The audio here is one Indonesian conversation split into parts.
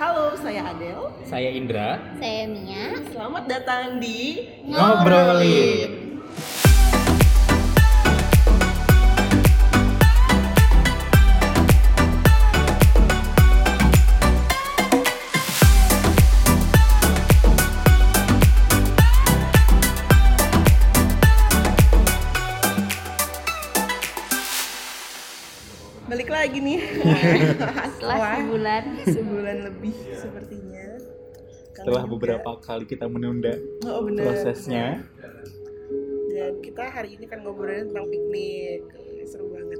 Halo, saya Adel. Saya Indra. Saya Mia. Selamat datang di Ngobrolin. Balik lagi nih. Setelah sebulan. sebulan lebih sepertinya. Kangen Setelah juga. beberapa kali kita menunda oh, bener. prosesnya, Dan kita hari ini kan ngobrolin tentang piknik. Seru banget.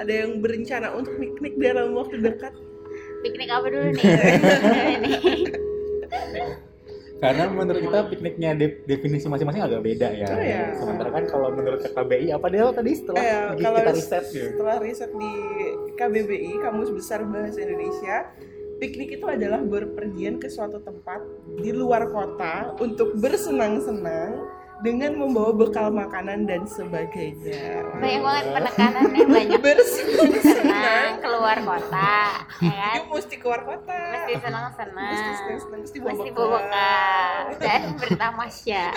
Ada yang berencana untuk piknik dalam waktu dekat? Piknik apa dulu nih? Karena menurut kita pikniknya de- definisi masing-masing agak beda ya. Oh, ya. Sementara kan kalau menurut KBI apa Del tadi setelah Eh, kita riset ya? setelah riset di KBBI Kamus Besar Bahasa Indonesia piknik itu adalah berpergian ke suatu tempat di luar kota untuk bersenang-senang dengan membawa bekal makanan dan sebagainya Banyak banget penekanannya banyak. bersenang-senang Senang keluar kota, ya kan? itu mesti keluar kota Mesti senang-senang. mesti senang-senang mesti bawa Mesti bekal bawa bekal dan bertamasya.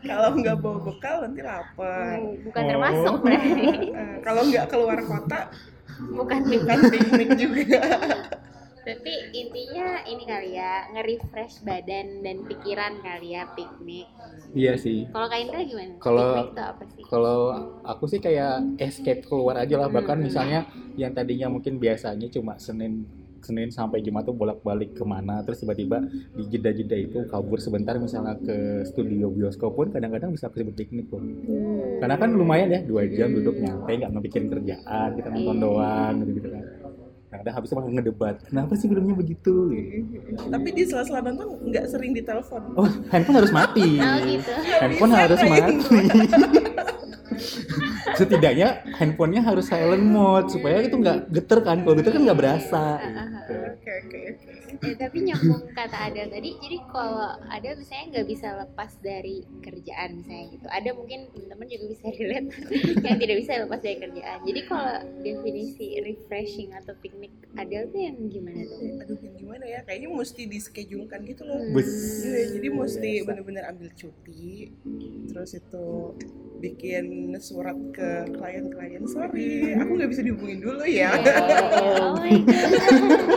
kalau nggak bawa bekal nanti lapar Bukan Oh. termasuk berarti. Kalau nggak keluar kota Bukan bukan piknik juga Tapi intinya ini kali ya, nge-refresh badan dan pikiran kali ya piknik. Iya sih. Kalau Kak Indra gimana? Kalau- piknik itu apa sih? Kalau aku sih kayak escape keluar aja lah. Bahkan Hmm. misalnya yang tadinya mungkin biasanya cuma Senin Senin sampai Jumat tuh bolak-balik ke mana terus tiba-tiba di jeda-jeda itu kabur sebentar misalnya ke studio bioskop pun kadang-kadang bisa disebut piknik kok. Hmm. Karena kan lumayan ya dua jam duduk nyantai nggak ngepikirin kerjaan kita nonton Iya. doang gitu gitu kan. Kadang habis itu malah ngedebat kenapa sih filmnya begitu gitu. tapi di sela-sela nonton nggak sering ditelepon Oh handphone harus mati. Oh gitu. handphone Bisa harus mati. Setidaknya handphonenya harus silent mode supaya itu nggak geter kan. Kalau geter kan nggak berasa. gitu. Eh, tapi nyambung kata Adel tadi, jadi kalau Adel misalnya nggak bisa lepas dari kerjaan misalnya gitu. Ada mungkin teman-teman juga bisa relate yang tidak bisa lepas dari kerjaan. Jadi kalau definisi refreshing atau piknik Adel tuh yang gimana tuh? aduh yang gimana ya kayaknya mesti di schedulekan gitu loh Hmm. Iya, jadi mesti bener-bener ambil cuti terus itu bikin surat ke klien-klien sorry aku nggak bisa dihubungin dulu ya Oh my god.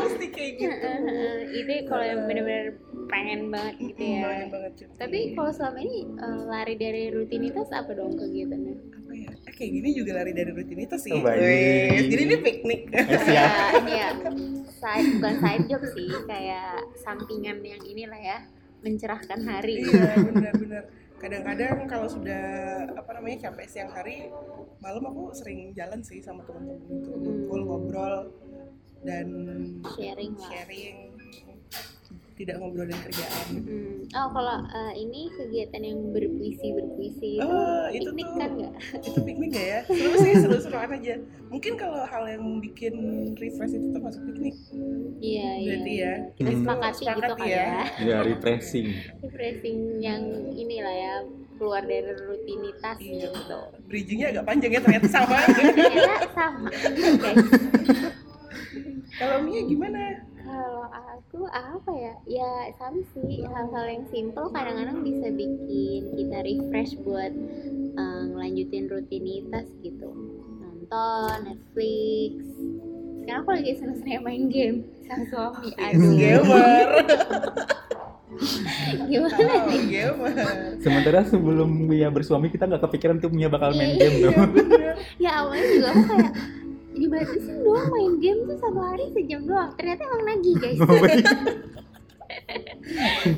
mesti kayak gitu itu kalau yang bener-bener pengen banget gitu ya. Banget. Tapi kalau selama ini eh, lari dari rutinitas apa dong kegiatannya? apa ya eh, kayak gini juga lari dari rutinitas sih Oh. Wih, jadi ini piknik Eh, siap. Ya, ini ya side bukan side job sih, kayak sampingan yang inilah ya mencerahkan hari. iya benar-benar kadang-kadang kalau sudah apa namanya capek siang hari malam aku sering jalan sih sama teman-teman itu ngumpul ngobrol dan Sharing lah. sharing tidak ngobrolin kerjaan Hmm. Oh kalau eh, ini kegiatan yang berpuisi berpuisi itu Oh, itu piknik tuh. kan nggak? itu piknik gak ya seru sih seru-seruan aja mungkin kalau hal yang bikin refresh itu termasuk piknik Iya iya. berarti ya Kita Hmm. sepakati gitu kan ya. ya. Ya refreshing. Refreshing yang inilah ya keluar dari rutinitas Iya. gitu. bridgingnya agak panjang ya ternyata sama Ternyata sama guys. Kalau Mia gimana Kalau aku apa ya? Ya sama sih hal-hal yang simple kadang-kadang bisa bikin kita refresh buat eh, ngelanjutin rutinitas gitu. Nonton Netflix. Sekarang aku lagi seneng-seneng main game sama suami. Aduh, gamer gimana oh, nih? gamer Sementara sebelum Mia bersuami kita nggak kepikiran tuh Mia bakal main Iya. game tuh. Ya awalnya juga aku kayak dibatasin doang main game tuh satu hari sejam doang. Ternyata emang nagih guys.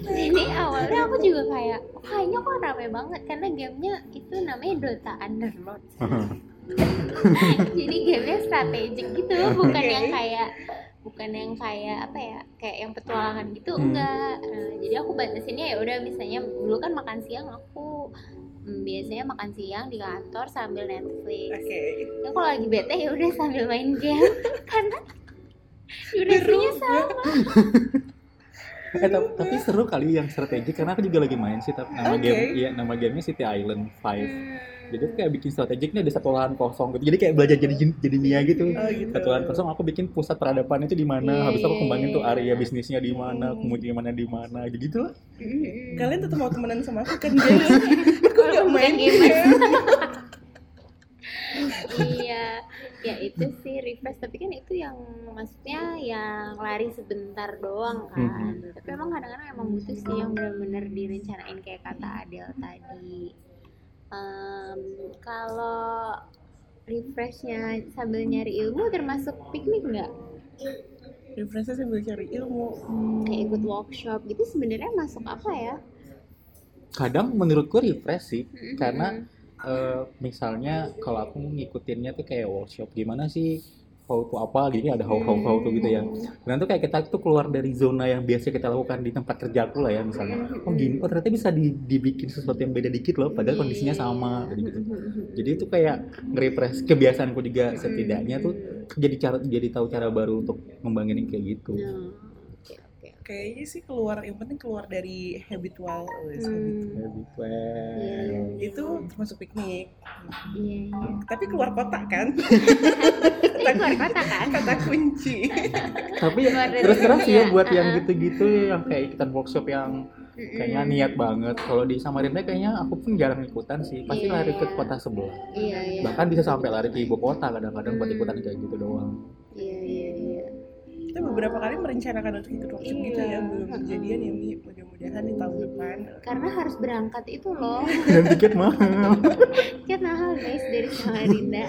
Jadi awalnya aku juga kayak "Oh, kayaknya kok rame banget karena gamenya itu namanya Dota Underlord. Jadi gamenya strategik gitu, bukan yang kayak bukan yang kayak apa ya kayak yang petualangan gitu Hmm. enggak Nah, jadi aku batasinnya ya udah misalnya dulu kan makan siang aku hmm, biasanya makan siang di kantor sambil Netflix. Oke. Ya kalau lagi bete ya udah sambil main game. Karena durasinya sama. Eh tapi, tapi seru kali yang strategi karena aku juga lagi main sih tapi nama Oke. game iya nama gamenya City Island 5 jadi tuh kayak bikin strategik nih ada satu lahan kosong gitu. Jadi kayak belajar jadi jadi Mia gitu. Oh, gitu. satu lahan kosong aku bikin pusat peradaban itu di mana. Iya, habis itu aku iya, kembangin tuh iya. area bisnisnya di mana Hmm. kemudian mana di mana. Gitu lah Kalian tetap mau temenan sama aku kan? Nggak main Bukan game. iya ya itu sih refresh. Tapi kan itu yang maksudnya yang lari sebentar doang kan. Tapi emang kadang-kadang emang butuh sih yang benar-benar direncanain kayak kata Adel tadi. Em, kalau refreshnya sambil nyari ilmu termasuk piknik nggak? Refreshnya sambil cari ilmu. kayak ikut workshop gitu sebenarnya masuk apa ya kadang menurutku refresh sih Mm-mm. karena eh, misalnya kalau aku ngikutinnya tuh kayak workshop gimana sih how to apa gini ada how how how to gitu ya. Dan tuh kayak kita tuh keluar dari zona yang biasa kita lakukan di tempat kerjaku lah ya misalnya. Oh gini oh ternyata bisa di- dibikin sesuatu yang beda dikit loh padahal kondisinya sama jadi gitu. Jadi itu kayak nge-refresh kebiasaanku juga setidaknya tuh jadi cara jadi tahu cara baru untuk ngembangin yang kayak gitu. Oke Kayaknya sih keluar, yang penting keluar dari habitual. habit. Hmm, Habit well. Itu termasuk piknik. iya iya Tapi keluar kota kan? Tapi keluar kota kan Kata kunci. tapi terus terang sih ya buat yang uh-uh. gitu-gitu yang kayak ikutan workshop yang kayaknya niat banget kalau di Samarinda kayaknya aku pun jarang ikutan sih pasti Iya. lari ke kota sebelah iya iya bahkan bisa sampai lari ke ibu kota kadang-kadang buat ikutan kayak gitu doang iya iya iya Kita beberapa kali merencanakan untuk ikut workshop gitu ya. Iya. Belum kejadian ya, Mi. Mudah-mudahan di tahun depan. karena harus berangkat itu loh dan tiket mahal tiket mahal guys dari Samarinda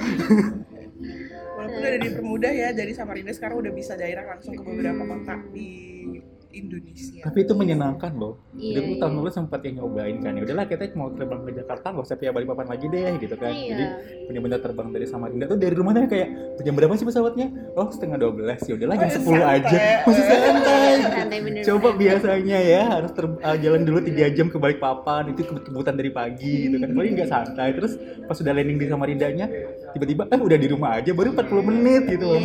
Walaupun udah dipermudah ya, dari Samarinda sekarang udah bisa daerah langsung ke beberapa kota di Indonesia. tapi itu menyenangkan loh Iya, Dulu iya. tahun lalu sempat yang nyobain kan ya udahlah kita mau terbang ke Jakarta nggak usah via Balikpapan lagi deh gitu kan Iya. jadi benar-benar terbang dari Samarinda tuh dari rumahnya kayak jam berapa sih pesawatnya oh setengah 12 ya udahlah jam Oh, 10 aja santai. masih santai santai bener Coba biasanya ya harus ter- uh, jalan dulu tiga jam ke Balikpapan itu kebut-kebutan dari pagi gitu kan. Paling nggak santai. Terus pas sudah landing di Samarindanya tiba-tiba eh udah di rumah aja baru 40 menit gitu loh.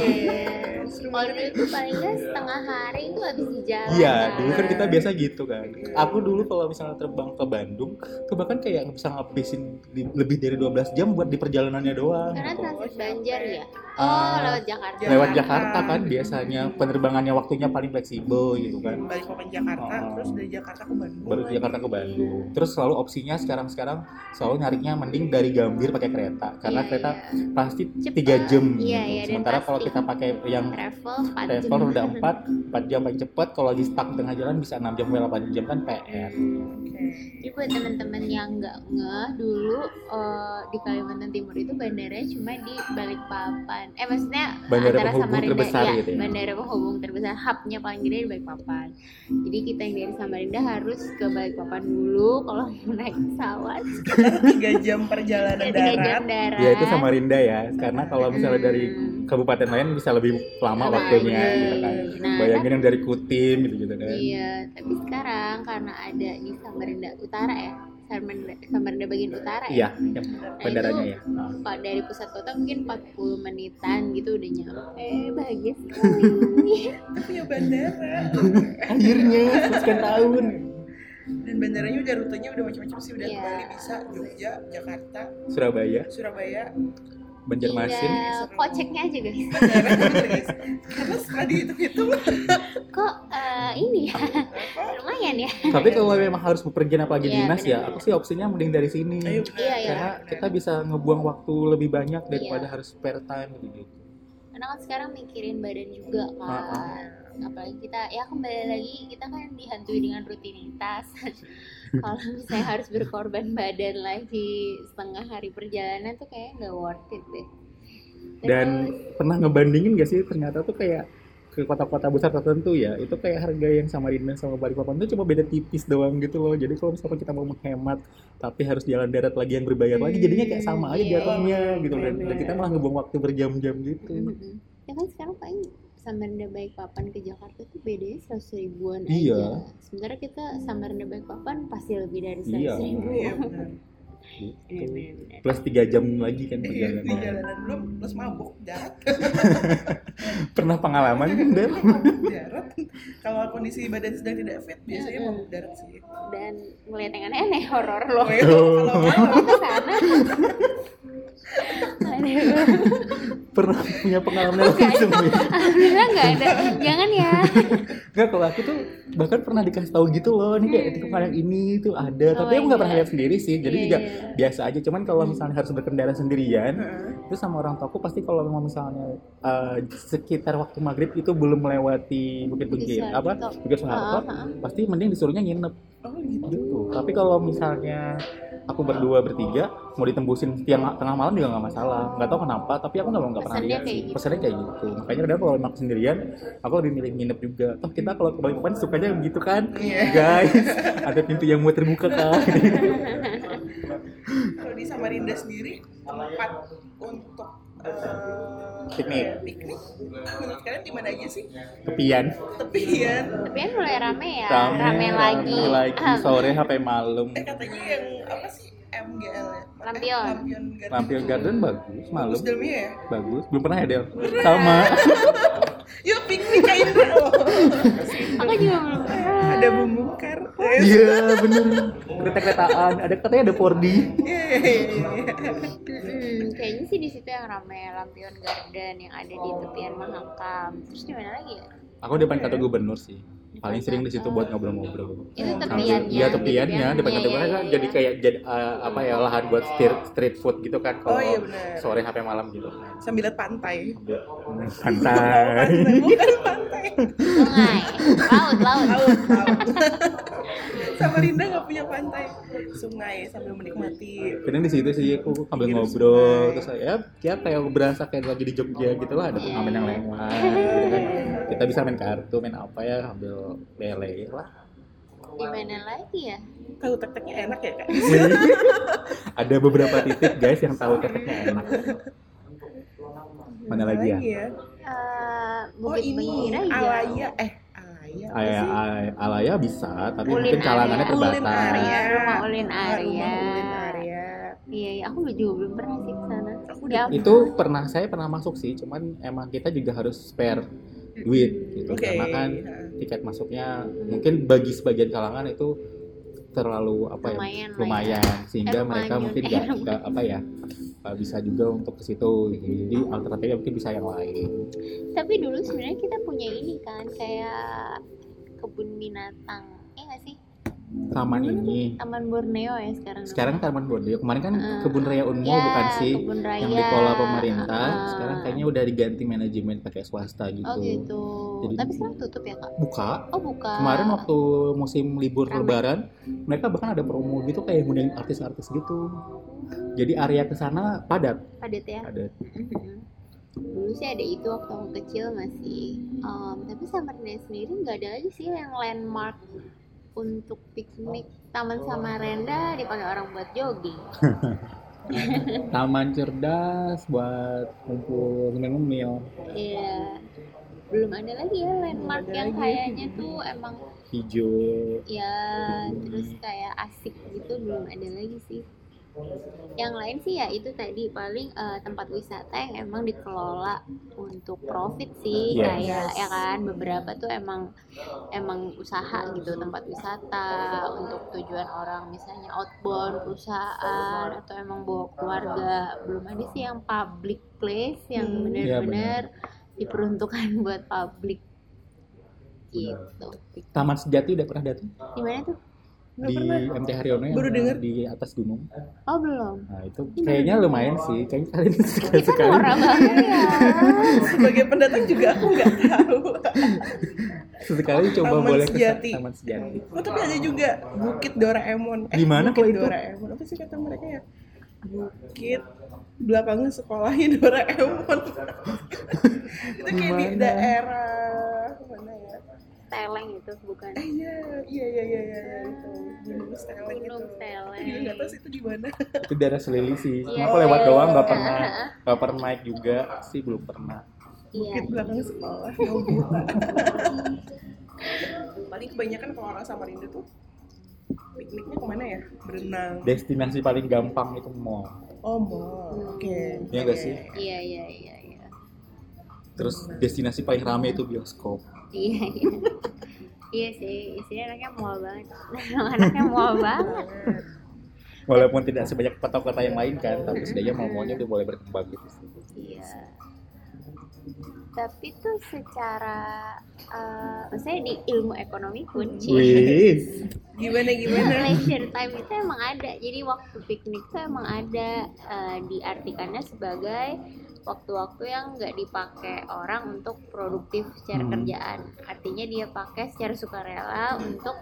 Yes, kalau dulu tuh paling nggak setengah hari itu habis di jalan Iya, dulu kan kita biasa gitu kan. Aku dulu kalau misalnya terbang ke Bandung, bahkan kayak bisa ngabisin lebih dari 12 jam buat di perjalanannya doang. karena gitu. transit Banjar ya oh Ah, lewat Jakarta Lewat Jakarta. Kan biasanya penerbangannya waktunya paling fleksibel gitu kan. Balikpapan Jakarta, Oh. terus dari Jakarta ke Bandung. baru di Jakarta ke Bandung. Terus selalu opsinya sekarang-sekarang selalu nyarinya mending dari Gambir pakai kereta karena Iya, kereta iya. pasti tiga jam. Iya, iya, dan Sementara kalau kita pakai yang travel 4 jam travel udah 4 4 jam paling cepat kalau lagi stuck tengah jalan bisa 6 jam sampai 8 jam kan PR. Oke. Jadi buat teman-teman yang nggak ngeh dulu eh, di Kalimantan Timur itu bandaranya cuma di Balikpapan. Eh maksudnya Bandara antara penghubung Samarinda terbesar ya, gitu ya? bandara penghubung terbesar, hubnya paling gede di Balikpapan. Jadi kita yang dari Samarinda harus ke Balikpapan dulu kalau mau naik pesawat. Tiga jam perjalanan Ya, darat. jam darat. Ya itu Samarinda ya karena kalau misalnya dari Hmm. Kabupaten lain bisa lebih lama Lama, waktunya iya. gitu kan. Nah, Bayangin yang dari Kutim gitu gitu kan. Iya, tapi sekarang karena ada di Samarinda Utara ya, Samarinda, Samarinda bagian utara ya. Iya, yang bandaranya ya. Nah. Pak dari pusat kota mungkin 40 menitan gitu udah nyampe. Bahagia sekali. Punya bandara. Akhirnya sekian tahun. Dan bandaranya udah rutenya udah macam-macam sih. Udah Iya. Bali bisa, Jogja, Jakarta, Surabaya, Surabaya. Banjarmasin. Iya, koceknya aja guys. Guys. Karena setelah dihitung-hitung Kok eh, ini ya lumayan ya. Tapi kalau memang harus bepergian apalagi Iya, dinas ya, aku sih opsinya mending dari sini. Ayo benar. Iya, iya. Karena kita bisa ngebuang waktu lebih banyak daripada Iya. harus spare time gitu. Karena kan sekarang mikirin badan juga kan. Ah, Apalagi kita ya kembali lagi kita kan dihantui dengan rutinitas. Kalau misalnya harus berkorban badan lagi setengah hari perjalanan tuh kayak nggak worth it deh. Dan pernah ngebandingin gak sih ternyata tuh kayak ke kota-kota besar tertentu ya itu kayak harga yang Samarinda sama Balikpapan tuh cuma beda tipis doang gitu loh jadi kalau misalkan kita mau menghemat tapi harus jalan darat lagi yang berbayar lagi jadinya kayak sama aja Iya. jatuhnya gitu dan, dan kita malah ngebuang waktu berjam-jam gitu Mhm. Ya kan sekarang paling Samarinda Balikpapan ke Jakarta tuh bedanya seratus ribuan Iya. aja. Sementara kita Samarinda Balikpapan pasti lebih dari seratus Iya. ribu. Iya benar. gitu. Bener-bener. plus tiga jam lagi kan Iya, di perjalanan jalanan belum plus mabuk jarak pernah pengalaman kan Del? darat kalau kondisi badan sedang tidak fit biasanya mabuk darat sih dan ngeliat yang aneh-aneh horor loh Oh, itu kalau malam ke sana. pernah punya pengalaman yang langsung ya? alhamdulillah nggak ada jangan ya Enggak, kalau aku tuh bahkan pernah dikasih tahu gitu loh, nih kayak di tempat yang ini tuh ada, Oh tapi aku nggak pernah God. lihat sendiri sih, jadi Iya, juga iya. biasa aja. Cuman kalau misalnya harus berkendara sendirian, itu sama orang tuaku pasti kalau memang misalnya eh, sekitar waktu maghrib itu belum melewati bukit-bukit Bukit apa bukit Soeharto, Ah, ah. pasti mending disuruhnya nginep oh gitu gitu. Tapi kalau misalnya aku berdua bertiga mau ditembusin tiang tengah malam juga nggak masalah. Nggak tahu kenapa tapi aku nggak nggak pernah lihat kayak sih. gitu. pesannya kayak gitu. Makanya kadang kalau emang sendirian aku lebih milih nginep juga. Toh kita kalau ke Balikpapan sukanya begitu kan? Iya. guys ada pintu yang mau terbuka kan kalau di Samarinda sendiri tempat untuk Piknik. piknik. Menurut kalian di mana aja sih? Tepian. Tapi kan mulai rame ya. Rame, rame lagi rame lagi. Ah, sore sampai malam. Eh katanya yang apa sih? MGL ya? Lampion. Eh, Lampion Garden. Lampion Garden bagus malam. Bagus dalamnya ya? Bagus. Belum pernah ya Del? Sama. Yuk piknik ke Indra aku juga belum pernah. Ada bumbu kar iya bener. Kereta-keretaan. Ada katanya ada 4D Iya, iya, iya, kayaknya sih di situ yang rame Lampion Garden yang ada di tepian Mahakam. Terus di mana lagi ya? Aku di depan kantor gubernur sih. Paling sering di situ buat ngobrol-ngobrol. Itu Sambil- tepiannya? Iya tepiannya, depan kantor Iya, gubernur iya, kan iya, jadi iya. kayak jadi eh, apa ya lahan buat street, street food gitu kan kalau Oh, iya, benar. sore sampai malam gitu. sambil lihat pantai. Santai. bukan pantai. Sungai. Laut laut. Laut laut Samarinda nggak punya pantai sungai sambil menikmati Kadang di situ sih aku sambil Pinggir ngobrol sungai. terus ya kayak kayak berasa kayak lagi di Jogja gitu lah ada pengamen yang lewat gitu kan. Kita bisa main kartu, main apa ya sambil lele lah. di mana lagi ya tahu tek-teknya enak ya kak ada beberapa titik guys yang tahu tekniknya enak. Mana lagi ya? Eh, oh Bukit ini Alaya eh Alaya Alaya, sih? Alaya, Alaya bisa, tapi Ulin mungkin kalangannya. Ulin terbatas. Rumah Ulin Ah, Area. rumah Ulin Area iya iya aku juga belum pernah sih ke sana ya Itu pernah saya pernah masuk sih, cuman emang kita juga harus spare duit gitu. Oke. Karena kan tiket masuknya mungkin bagi sebagian kalangan itu terlalu apa Lumayan ya. lah lumayan. Sehingga Eh, mereka lumayan. mungkin Eh, nggak lumayan. nggak apa ya bisa juga untuk ke situ. Jadi alternatifnya mungkin bisa yang lain. Tapi dulu sebenarnya kita punya ini kan kayak kebun binatang. Ya nggak sih taman ini. Taman Borneo ya sekarang sekarang Taman Borneo. Kemarin kan Eh, kebun raya Unmu ya, bukan sih? kebun raya. Yang dikelola pemerintah. Ah, sekarang kayaknya udah diganti manajemen pakai swasta gitu, oh gitu. Jadi- tapi sekarang tutup ya kak? Buka. Oh buka. Kemarin waktu musim libur Ramai. lebaran mereka bahkan ada promo gitu kayak ngundang artis-artis gitu. Jadi area ke sana padat. Padat ya? Padat. Mhm. dulu sih ada itu waktu aku kecil masih Em, tapi Samarinda sendiri nggak ada lagi sih yang landmark untuk piknik Taman Samarinda dipakai orang buat jogging. Taman cerdas buat ngumpul ngemil Iya. Belum ada lagi ya landmark yang lagi. kayaknya tuh emang hijau. Ya terus kayak asik gitu belum ada lagi sih yang lain sih ya itu tadi paling eh, tempat wisata yang emang dikelola untuk profit sih Yes. kayak ya kan beberapa tuh emang emang usaha gitu tempat wisata untuk tujuan orang misalnya outbound perusahaan atau emang bawa keluarga. Belum ada sih yang public place yang Hmm. Iya, benar-benar diperuntukkan buat publik gitu. Taman sejati udah pernah datang? Di mana tuh Nggak di pernah. MT Haryono yang Baru denger. di atas gunung. Oh belum. Nah itu kayaknya lumayan sih. Kayaknya kalian kan sekali ya. sebagai pendatang juga aku nggak tahu. Sekali coba Taman boleh ke Sejati. taman sejati. Oh tapi ada juga Bukit Doraemon. Di mana kalau itu? Doraemon. Apa sih kata mereka ya? Bukit belakangnya sekolahnya Doraemon. Itu kayak di daerah mana ya Teleng itu bukan. eh iya iya iya iya iya iya, itu. Gunung Steleng itu. Gunung Aku Steleng. juga nggak tahu sih itu di mana itu daerah Selili sih. Cuma Iya, aku lewat iya, doang nggak iya. pernah nggak pernah naik juga. Sih belum pernah. Iya. Bukit belakang sekolah mau buta paling kebanyakan kalau orang Samarinda tuh pikniknya ke mana ya? Berenang. Destinasi paling gampang itu mall. Oh mall. Oke. Iya nggak sih? iya iya iya iya. Terus destinasi paling rame itu bioskop iya. Iya iya sih isinya anaknya mual banget. Anaknya mual banget. Walaupun tidak sebanyak kota-kota yang lain kan tapi setidaknya mall-mallnya udah mulai berkembang gitu sih. iya. Tapi tuh secara eh maksudnya di ilmu ekonomi pun gimana gimana? Leisure time itu emang ada. Jadi waktu piknik tuh emang ada eh, diartikannya sebagai waktu-waktu yang nggak dipakai orang untuk produktif secara Hmm. kerjaan. Artinya dia pakai secara sukarela untuk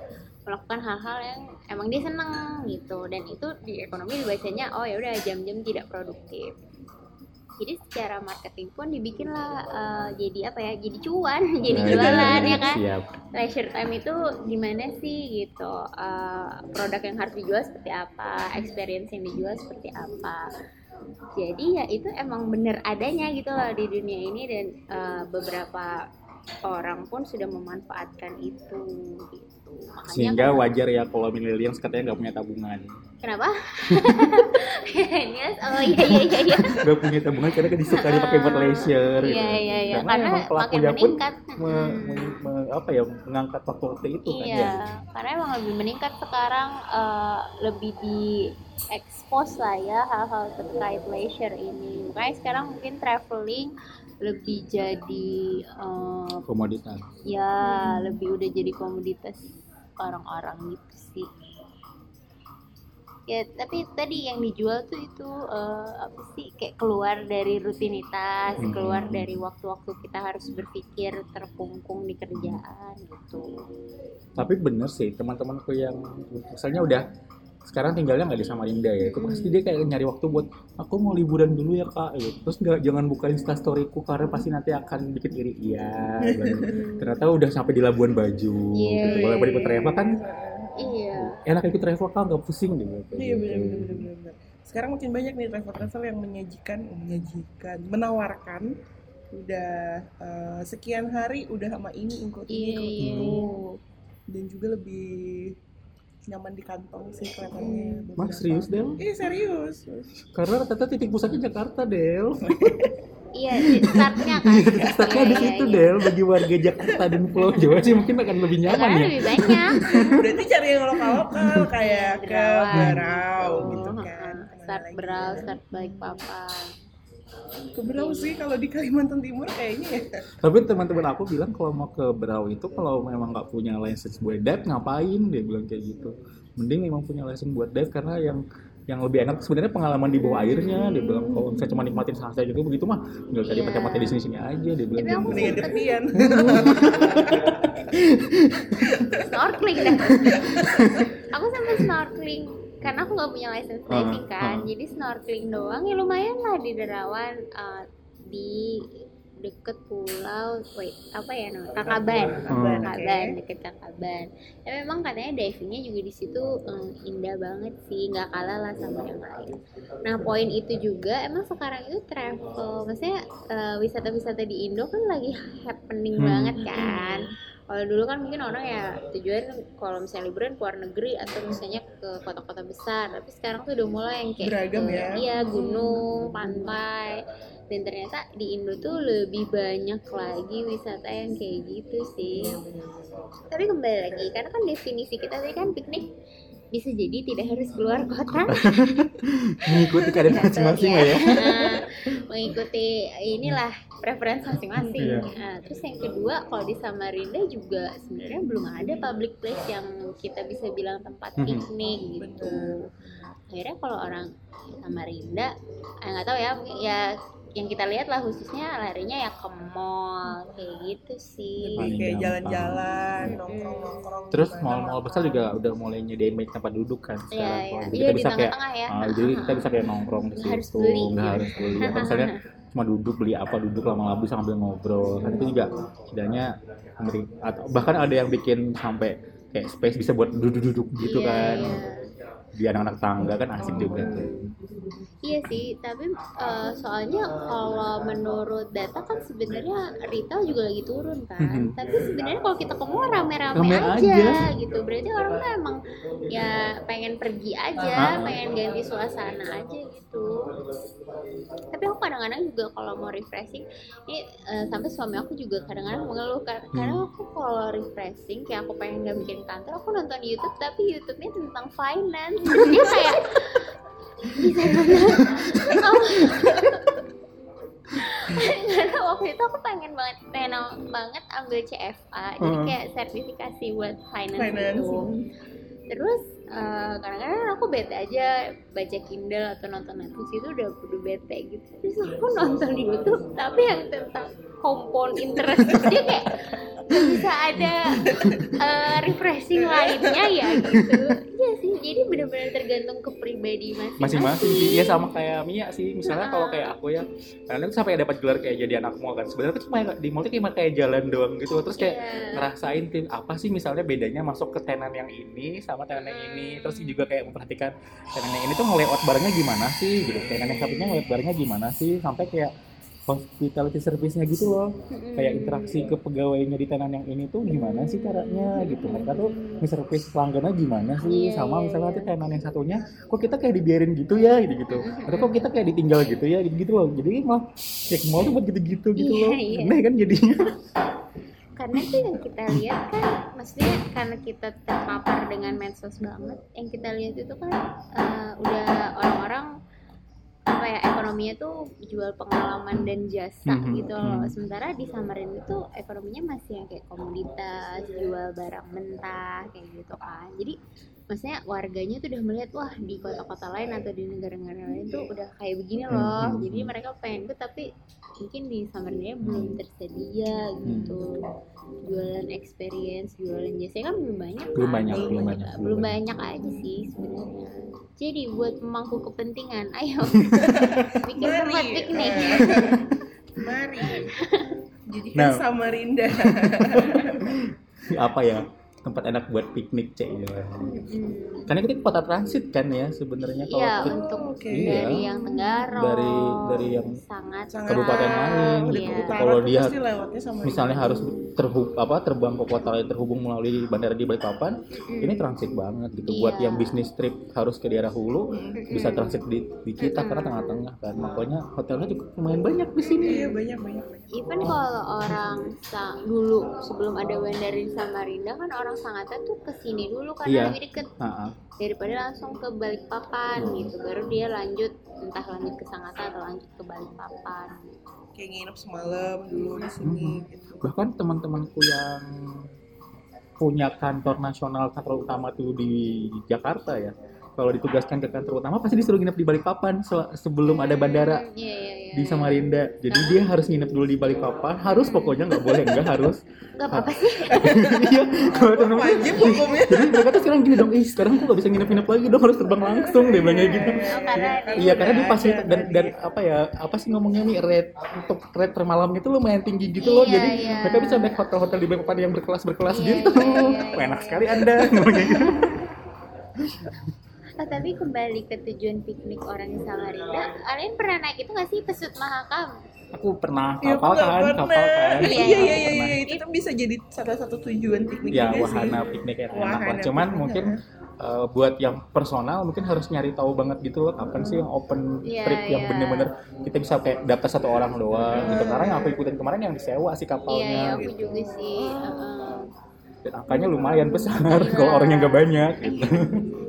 melakukan hal-hal yang emang dia seneng gitu. Dan itu di ekonomi dibacanya oh ya udah jam-jam tidak produktif. Jadi secara marketing pun dibikinlah eh, jadi apa ya jadi cuan jadi Nah, jualan ya kan? siap. Leisure time itu gimana sih gitu? Eh, produk yang harus dijual seperti apa? Experience yang dijual seperti apa jadi ya itu emang bener adanya gitu loh di dunia ini dan eh, beberapa orang pun sudah memanfaatkan itu gitu makanya sehingga kan- wajar ya kalau millennials katanya nggak punya tabungan. Kenapa? Yes, oh iya iya iya iya. Nggak punya tabungan karena kan disuka dipakai buat leisure gitu. iya iya. Iya karena, karena emang pelakunya pun meningkat. me- Hmm. me- me- apa ya mengangkat waktu-waktu itu kan iya, ya. karena emang lebih meningkat sekarang eh, lebih di expose lah ya hal-hal terkait leisure ini. Makanya sekarang mungkin traveling lebih jadi eh, komoditas. ya lebih udah jadi komoditas orang-orang gitu sih. Ya, tapi tadi yang dijual tuh itu eh, apa sih kayak keluar dari rutinitas, Hmm. keluar dari waktu-waktu kita harus berpikir terkungkung di kerjaan gitu. tapi bener sih teman-temanku yang misalnya udah sekarang tinggalnya nggak di Samarinda ya. Itu pasti dia kayak nyari waktu buat aku mau liburan dulu ya kak. Gitu. terus nggak jangan buka instastoryku karena pasti nanti akan bikin iri. Iya bilang. ternyata udah sampai di Labuan Bajo Iya, gitu. walaupun ikut travel kan? Iya. enak ikut travel kan nggak pusing gitu iya benar benar benar sekarang makin banyak nih travel travel yang menyajikan menyajikan menawarkan. Udah eh, sekian hari udah sama ini ikut ini ikut itu dan juga lebih nyaman di kantong sih kelihatannya Mas beberapa. serius Del? Iya serius. Karena rata-rata titik pusatnya Jakarta Del Iya, startnya kan. Iya startnya Iya, di iya, situ iya. Del Bagi warga Jakarta dan Pulau Jawa sih mungkin akan lebih nyaman Karena ya lebih banyak. Berarti cari yang lokal lokal kayak ke. Berau gitu kan. Start berau, start balik papan. Ke Berau sih kalau di Kalimantan Timur kayaknya ya. Tapi teman-teman aku bilang kalau mau ke Berau itu kalau memang nggak punya license buat dive ngapain dia bilang kayak gitu. Mending memang punya license buat dive karena yang yang lebih enak sebenarnya pengalaman di bawah airnya dia bilang kalau misalnya cuma nikmatin sunset gitu begitu mah tinggal cari Iya. pakai di sini-sini aja dia bilang aku gitu. Mendingan ketepian. Snorkeling dah. aku sampai snorkeling karena aku nggak punya license diving Ah, kan. ah. Jadi snorkeling doang ya lumayan lah di Derawan uh, di deket pulau wait apa ya namanya Kakaban Kakaban, Kakaban oke. deket Kakaban ya memang katanya divingnya juga di situ em, indah banget sih nggak kalah lah sama yang lain nah poin itu juga emang sekarang itu travel maksudnya eh, wisata-wisata di Indo kan lagi happening Hmm. banget kan kalau dulu kan mungkin orang ya tujuan kalau misalnya liburan ke luar negeri atau misalnya ke kota-kota besar. Tapi sekarang tuh udah mulai yang kayak Beragam ke- ya. iya gunung pantai. Dan ternyata di Indo tuh lebih banyak lagi wisata yang kayak gitu sih. Tapi kembali lagi karena kan definisi kita tadi kan piknik bisa jadi tidak harus keluar kota mengikuti keadaan masing-masing lah ya. Nah, mengikuti inilah preferensi masing-masing. Iya. Nah, terus yang kedua kalau di Samarinda juga sebenarnya belum ada public place yang kita bisa bilang tempat Mhm. piknik gitu. Akhirnya kalau orang Samarinda, eh, nggak tahu ya, ya yang kita lihat lah khususnya larinya ya ke mall kayak gitu sih. Paling kayak jalan-jalan, nongkrong-nongkrong. Terus mall-mall besar juga udah mulai nyediain banyak tempat duduk kan Iya, sekarang. iya. Jadi Iya kita di bisa kayak tengah-tengah ya. ah, jadi kita bisa kayak nongkrong di situ, nggak harus beli. Atau misalnya cuma duduk beli apa duduk lama-lama sambil ngobrol. Kan itu juga setidaknya atau bahkan ada yang bikin sampai kayak space bisa buat duduk-duduk gitu Iya, kan. iya. Di anak-anak tangga kan asik juga tuh. Iya sih, tapi eh, soalnya kalau menurut data kan sebenarnya retail juga lagi turun kan. Mhm. Tapi sebenarnya kalau kita ke mall rame-rame Rame aja, aja. gitu. Berarti orang tuh emang ya pengen pergi aja, Ah. pengen ganti suasana aja gitu. Tapi aku kadang-kadang juga kalau mau refreshing, ini eh, sampai suami aku juga kadang-kadang mengeluh kan. Karena aku kalau refreshing, kayak aku pengen gak bikin kantor, aku nonton YouTube tapi YouTube-nya tentang finance. Dia kayak bisa karena waktu itu aku pengen banget pengen banget ambil CFA jadi Hmm. kayak sertifikasi buat finance, Finance. itu terus eh, kadang-kadang aku bete aja baca Kindle atau nonton Netflix itu udah udah bete gitu terus aku nonton di YouTube tapi yang tentang compound interest. Dia kayak gak bisa ada eh, refreshing lainnya ya gitu. Iya sih jadi benar-benar tergantung ke pribadi masing-masing. Masing-masing sih. Ya sama kayak Mia sih. Misalnya Ah. kalau kayak aku ya kadang tuh sampai dapat gelar kayak jadi anak mall kan. Sebenarnya tuh cuma di mall tuh cuma kayak jalan doang gitu. Terus kayak Iya. ngerasain tim apa sih misalnya bedanya masuk ke tenan yang ini sama tenan yang ini. Hmm. terus juga kayak memperhatikan tenan yang ini tuh nge-layout barangnya gimana sih gitu. Tenan yang satunya nge-layout barangnya gimana sih? Sampai kayak hospitality service-nya gitu loh. Kayak interaksi ke pegawainya di tenan yang ini tuh gimana sih caranya gitu. Mereka tuh nge-service pelanggannya gimana sih? Iya, sama iya, misalnya iya. nanti tenan yang satunya kok kita kayak dibiarin gitu ya? Gitu gitu. Atau kok kita kayak ditinggal gitu ya? Gitu gitu loh. Jadi malah cek mall tuh buat gitu gitu gitu Iya, loh. iya. aneh kan jadinya. Karena itu yang kita lihat kan maksudnya karena kita terpapar dengan medsos banget yang kita lihat itu kan eh, udah orang-orang ya ekonominya tuh jual pengalaman dan jasa Mhm, gitu loh. Mhm. sementara di Samarinda tuh ekonominya masih yang kayak komoditas jual barang mentah kayak gitu kan. Jadi maksudnya warganya tuh udah melihat wah di kota-kota lain atau di negara-negara lain tuh udah kayak begini loh. Mhm. jadi mereka pengen ikut tapi mungkin di Samarinda belum tersedia gitu. Jualan experience jualan jasa kan belum banyak Belum kan? banyak, belum banyak, belum belum banyak. aja sih sebenarnya. Jadi buat pemangku kepentingan ayo. Bikin tempat piknik. Mari. Jadikan Nah. Samarinda. apa ya tempat enak buat piknik cek ya Mm-mm. karena kita kota transit kan ya sebenarnya kalau Iya ke untuk dari Iya. yang Tenggara Dari- dari yang sangat Kabupaten lain, udah Iya. Kalau dia pasti lewatnya Samarinda. misalnya harus terhub apa terbang ke kota lain terhubung melalui bandara di Balikpapan Mm. ini transit banget gitu buat Iya. yang bisnis trip harus ke daerah hulu Mm. bisa transit di, di kita karena tengah-tengah kan makanya hotelnya juga lumayan banyak di sini Iya banyak banyak banyak. even kalau orang sa- dulu sebelum ada bandara di Samarinda kan orang Sangatta tuh ke sini dulu karena Iya. lebih deket Nah, daripada langsung ke Balikpapan Hmm. gitu baru dia lanjut entah lanjut ke Sangatta atau lanjut ke Balikpapan Kayak nginep semalam dulu di sini Mhm. gitu. bahkan teman-temanku yang punya kantor nasional kantor utama tuh di Jakarta ya kalau ditugaskan ke kantor utama pasti disuruh nginep di Balikpapan se- sebelum ada bandara Hmm, iya, iya, iya, di iya. Samarinda. Jadi dia harus nginep dulu di Balikpapan. Harus pokoknya nggak boleh nggak harus. Gak apa-apa sih. Iya kalau hukumnya. jadi mereka tuh sekarang gini dong ih sekarang aku nggak bisa nginep-nginep lagi dong harus terbang langsung dia bilangnya gitu. Oh, ada- iya karena di Ada, fasilitas dan dan apa ya apa sih ngomongnya nih rate untuk rate per malamnya itu lumayan tinggi gitu loh. Iya, jadi iya. mereka bisa naik hotel-hotel di Balikpapan yang berkelas berkelas Iya, gitu. iya, iya, enak iya. sekali anda. ngomongnya gitu Oh, tapi kembali ke tujuan piknik orang di Samarinda kalian pernah naik itu nggak sih pesut Mahakam aku pernah Iya, aku kapal kan pernah. kapal kan Iya Iya, iya iya iya pernah. itu tuh bisa jadi salah satu tujuan piknik ya juga wahana sih. piknik yang enak lah Wahana cuman piknik, mungkin ya. eh, buat yang personal mungkin harus nyari tahu banget gitu loh kapan sih yang open Iya, trip yang iya. bener-bener kita bisa kayak daftar satu orang doang gitu Hmm. karena yang aku ikutin kemarin yang disewa sih iya iya kapalnya aku gitu. juga sih heeh. Dan angkanya lumayan besar Iya. kalau orangnya nggak banyak gitu.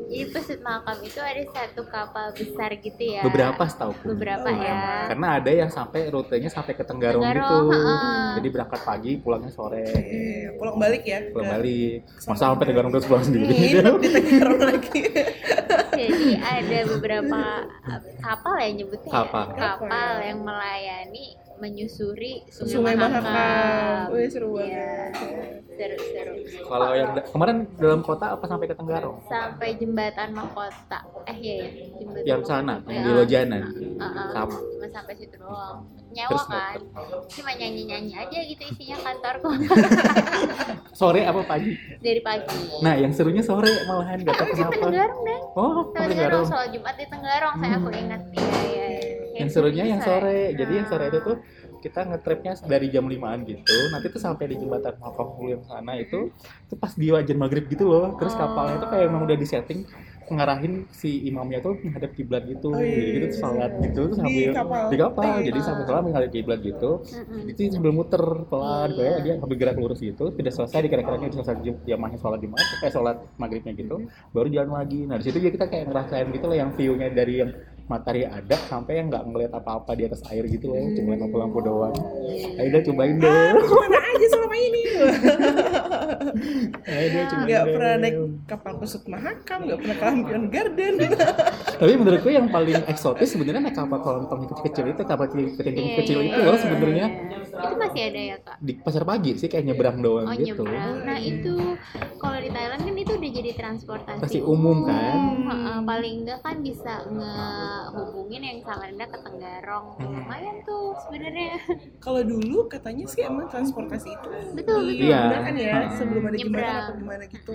jadi pesut Mahakam itu ada satu kapal besar gitu ya beberapa setahu beberapa Oh, ya karena ada yang sampai rutenya sampai ke Tenggarong, gitu Tenggarong, heeh. jadi berangkat pagi pulangnya sore Iya, pulang balik ya. pulang balik masa sampai Tenggarong terus pulang sendiri Nginep di Tangerang lagi. jadi ada beberapa uh, kapal ya nyebutnya ya? Kapal. kapal yang melayani menyusuri Sungai, Sungai Mahakam. Mahakam. Wih, seru Iya, banget. seru-seru. kalau yang da- kemarin dalam kota apa sampai ke Tenggarong Sampai jembatan Mahkota. Eh iya ya, jembatan yang sana yang di Ya. Lojanan Heeh. sama Cuma sampai situ doang. Nyawa Terus kan. Cuma nyanyi-nyanyi aja gitu isinya kantorku. sore apa pagi dari pagi nah yang serunya sore malahan gak tahu ke kenapa Tenggarong deh oh Tenggarong Tenggarong sholat Jumat di Tenggarong saya aku Hmm. ingat ya, ya, ya. yang serunya yang sore jadi yang sore Ah. itu tuh kita ngetripnya dari jam 5an gitu nanti tuh sampai di jembatan Makahulu yang sana itu itu pas di wajan maghrib gitu loh terus Oh. kapalnya itu kayak emang udah disetting ngarahin si imamnya tuh menghadap kiblat gitu Oh, iya, jadi gitu iya, terus sholat iya. gitu terus Di sambil kapal. di kapal Iya. jadi sambil sholat menghadap kiblat gitu Mm-mm. itu sambil muter pelan Iya. kayak dia sambil gerak lurus gitu tidak selesai di kira-kiranya udah selesai jamaahnya sholat jumat kayak sholat maghribnya gitu baru jalan lagi nah di situ juga kita kayak ngerasain gitu loh yang view-nya dari yang matahari ada sampai yang nggak ngeliat apa-apa di atas air gitu loh cuma lampu-lampu doang ayo deh cobain deh Ah, ke mana aja selama ini? Nggak pernah naik kapal kusut Mahakam, nggak pernah ke Lampion Garden. tapi menurutku yang paling eksotis sebenarnya naik kapal kelontong yang kecil-kecil itu kapal kecil Iya, kecil iya, itu loh iya. sebenarnya itu masih ada ya kak di pasar pagi sih kayak nyebrang doang Oh gitu nyebrang. Nah itu kalau di Thailand kan itu udah jadi transportasi Pasti umum, kan? Heeh, paling enggak kan bisa ngehubungin yang Samarinda ke Tenggarong. Hmm. Lumayan tuh sebenarnya. Kalau dulu katanya sih emang transportasi itu Betul, betul. Iya. digunakan ya. Sebelum ada jembatan Nyebrang. atau gimana gitu.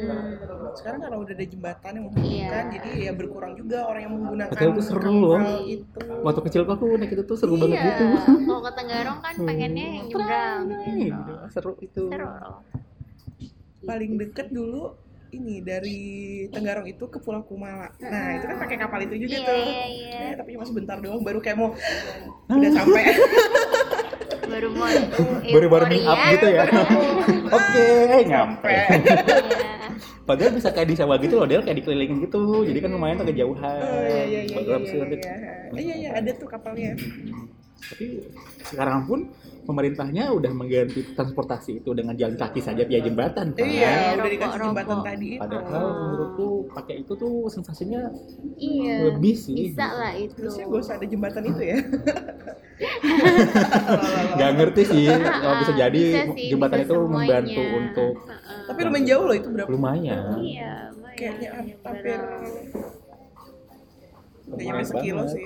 Sekarang karena udah ada jembatan yang menghubungkan, Iya. jadi ya berkurang juga orang yang menggunakan Betul, itu seru loh. kapal itu. waktu kecil aku naik itu tuh seru banget iya. gitu Kalau ke Tenggarong kan pengennya yang nyebrang. Iya, gitu. seru itu Seru. Paling deket dulu ini dari Tenggarong itu ke Pulau Kumala. Nah itu kan pakai kapal itu juga Iya, tuh. iya, iya. Eh, tapi cuma sebentar doang, baru kayak mau udah sampai. Baru mau baru baru make up euforia. gitu ya oke nyampe Iya. padahal bisa kayak di sawah gitu loh dia kayak dikelilingin gitu jadi kan lumayan tuh kejauhan Oh iya iya iya. Bagus Iya iya, iya. Iya iya ada tuh kapalnya. Tapi sekarang pun pemerintahnya udah mengganti transportasi itu dengan jalan kaki saja via jembatan kan Iya, udah dikasih jembatan rokok. tadi itu. padahal menurutku pakai itu tuh sensasinya Iya. lebih sih Bisa lah itu. Terusnya gak usah ada jembatan itu ya. nggak ngerti sih kalau bisa jadi Bisa sih, jembatan bisa itu membantu semuanya. untuk Heeh. Tapi lumayan jauh loh itu berapa? lumayan Iya, lumayan. Kayaknya hampir Nyebrang. Gak nyampe sekilo sih.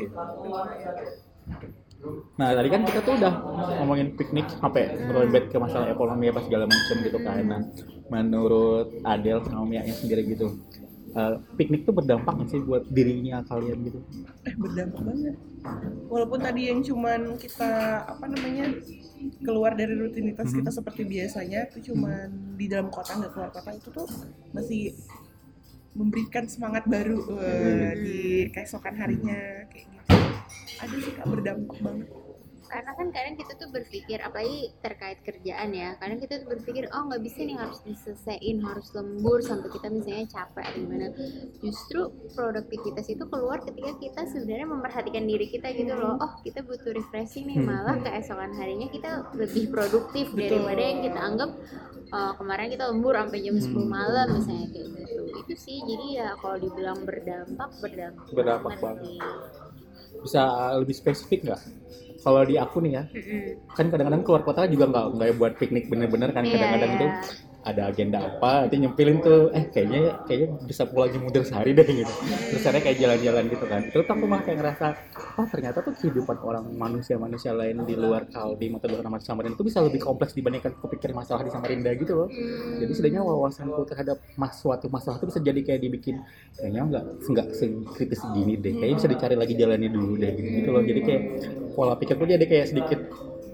Nah tadi kan kita tuh udah ngomongin piknik sampai merembet ke masalah ekonomi apa segala macam gitu kan. Nah menurut Adel sama Mia sendiri gitu, eh, piknik tuh berdampak nggak sih buat dirinya kalian gitu? Eh berdampak banget. Walaupun tadi yang cuman kita apa namanya keluar dari rutinitas Mhm. kita seperti biasanya itu cuman di dalam kota nggak keluar kota itu tuh masih memberikan semangat baru eh, di keesokan harinya kayak gitu. Ada sih kak berdampak banget. karena kan kadang kita tuh berpikir apalagi terkait kerjaan ya kadang kita tuh berpikir oh nggak bisa nih harus diselesaikan harus lembur sampai kita misalnya capek atau gimana justru produktivitas itu keluar ketika kita sebenarnya memperhatikan diri kita gitu loh oh kita butuh refreshing nih Hmm. malah keesokan harinya kita lebih produktif Betul. daripada yang kita anggap "Oh, kemarin kita lembur sampai jam 10 Hmm. malam misalnya kayak gitu itu sih jadi ya kalau dibilang berdampak berdampak, Berdampak banget. Bisa lebih spesifik nggak? Kalau di aku nih ya, Mm-mm. kan kadang-kadang keluar kota juga nggak nggak buat piknik bener-bener kan Iya, kadang-kadang iya. itu ada agenda apa itu nyempilin tuh eh kayaknya kayaknya bisa pulang lagi mundur sehari deh gitu. Terus akhirnya kayak jalan-jalan gitu kan. Terus aku malah kayak ngerasa oh ternyata tuh kehidupan orang manusia-manusia lain di luar Kaldi atau luar Ramat Samarinda itu bisa lebih kompleks dibandingkan kepikir masalah di Samarinda gitu loh. Hmm. jadi setidaknya wawasanku terhadap mas suatu masalah itu bisa jadi kayak dibikin kayaknya nggak nggak sekritis gini deh. Kayaknya bisa dicari lagi jalannya dulu deh gitu, gitu loh. Jadi kayak pola pikirku jadi kayak sedikit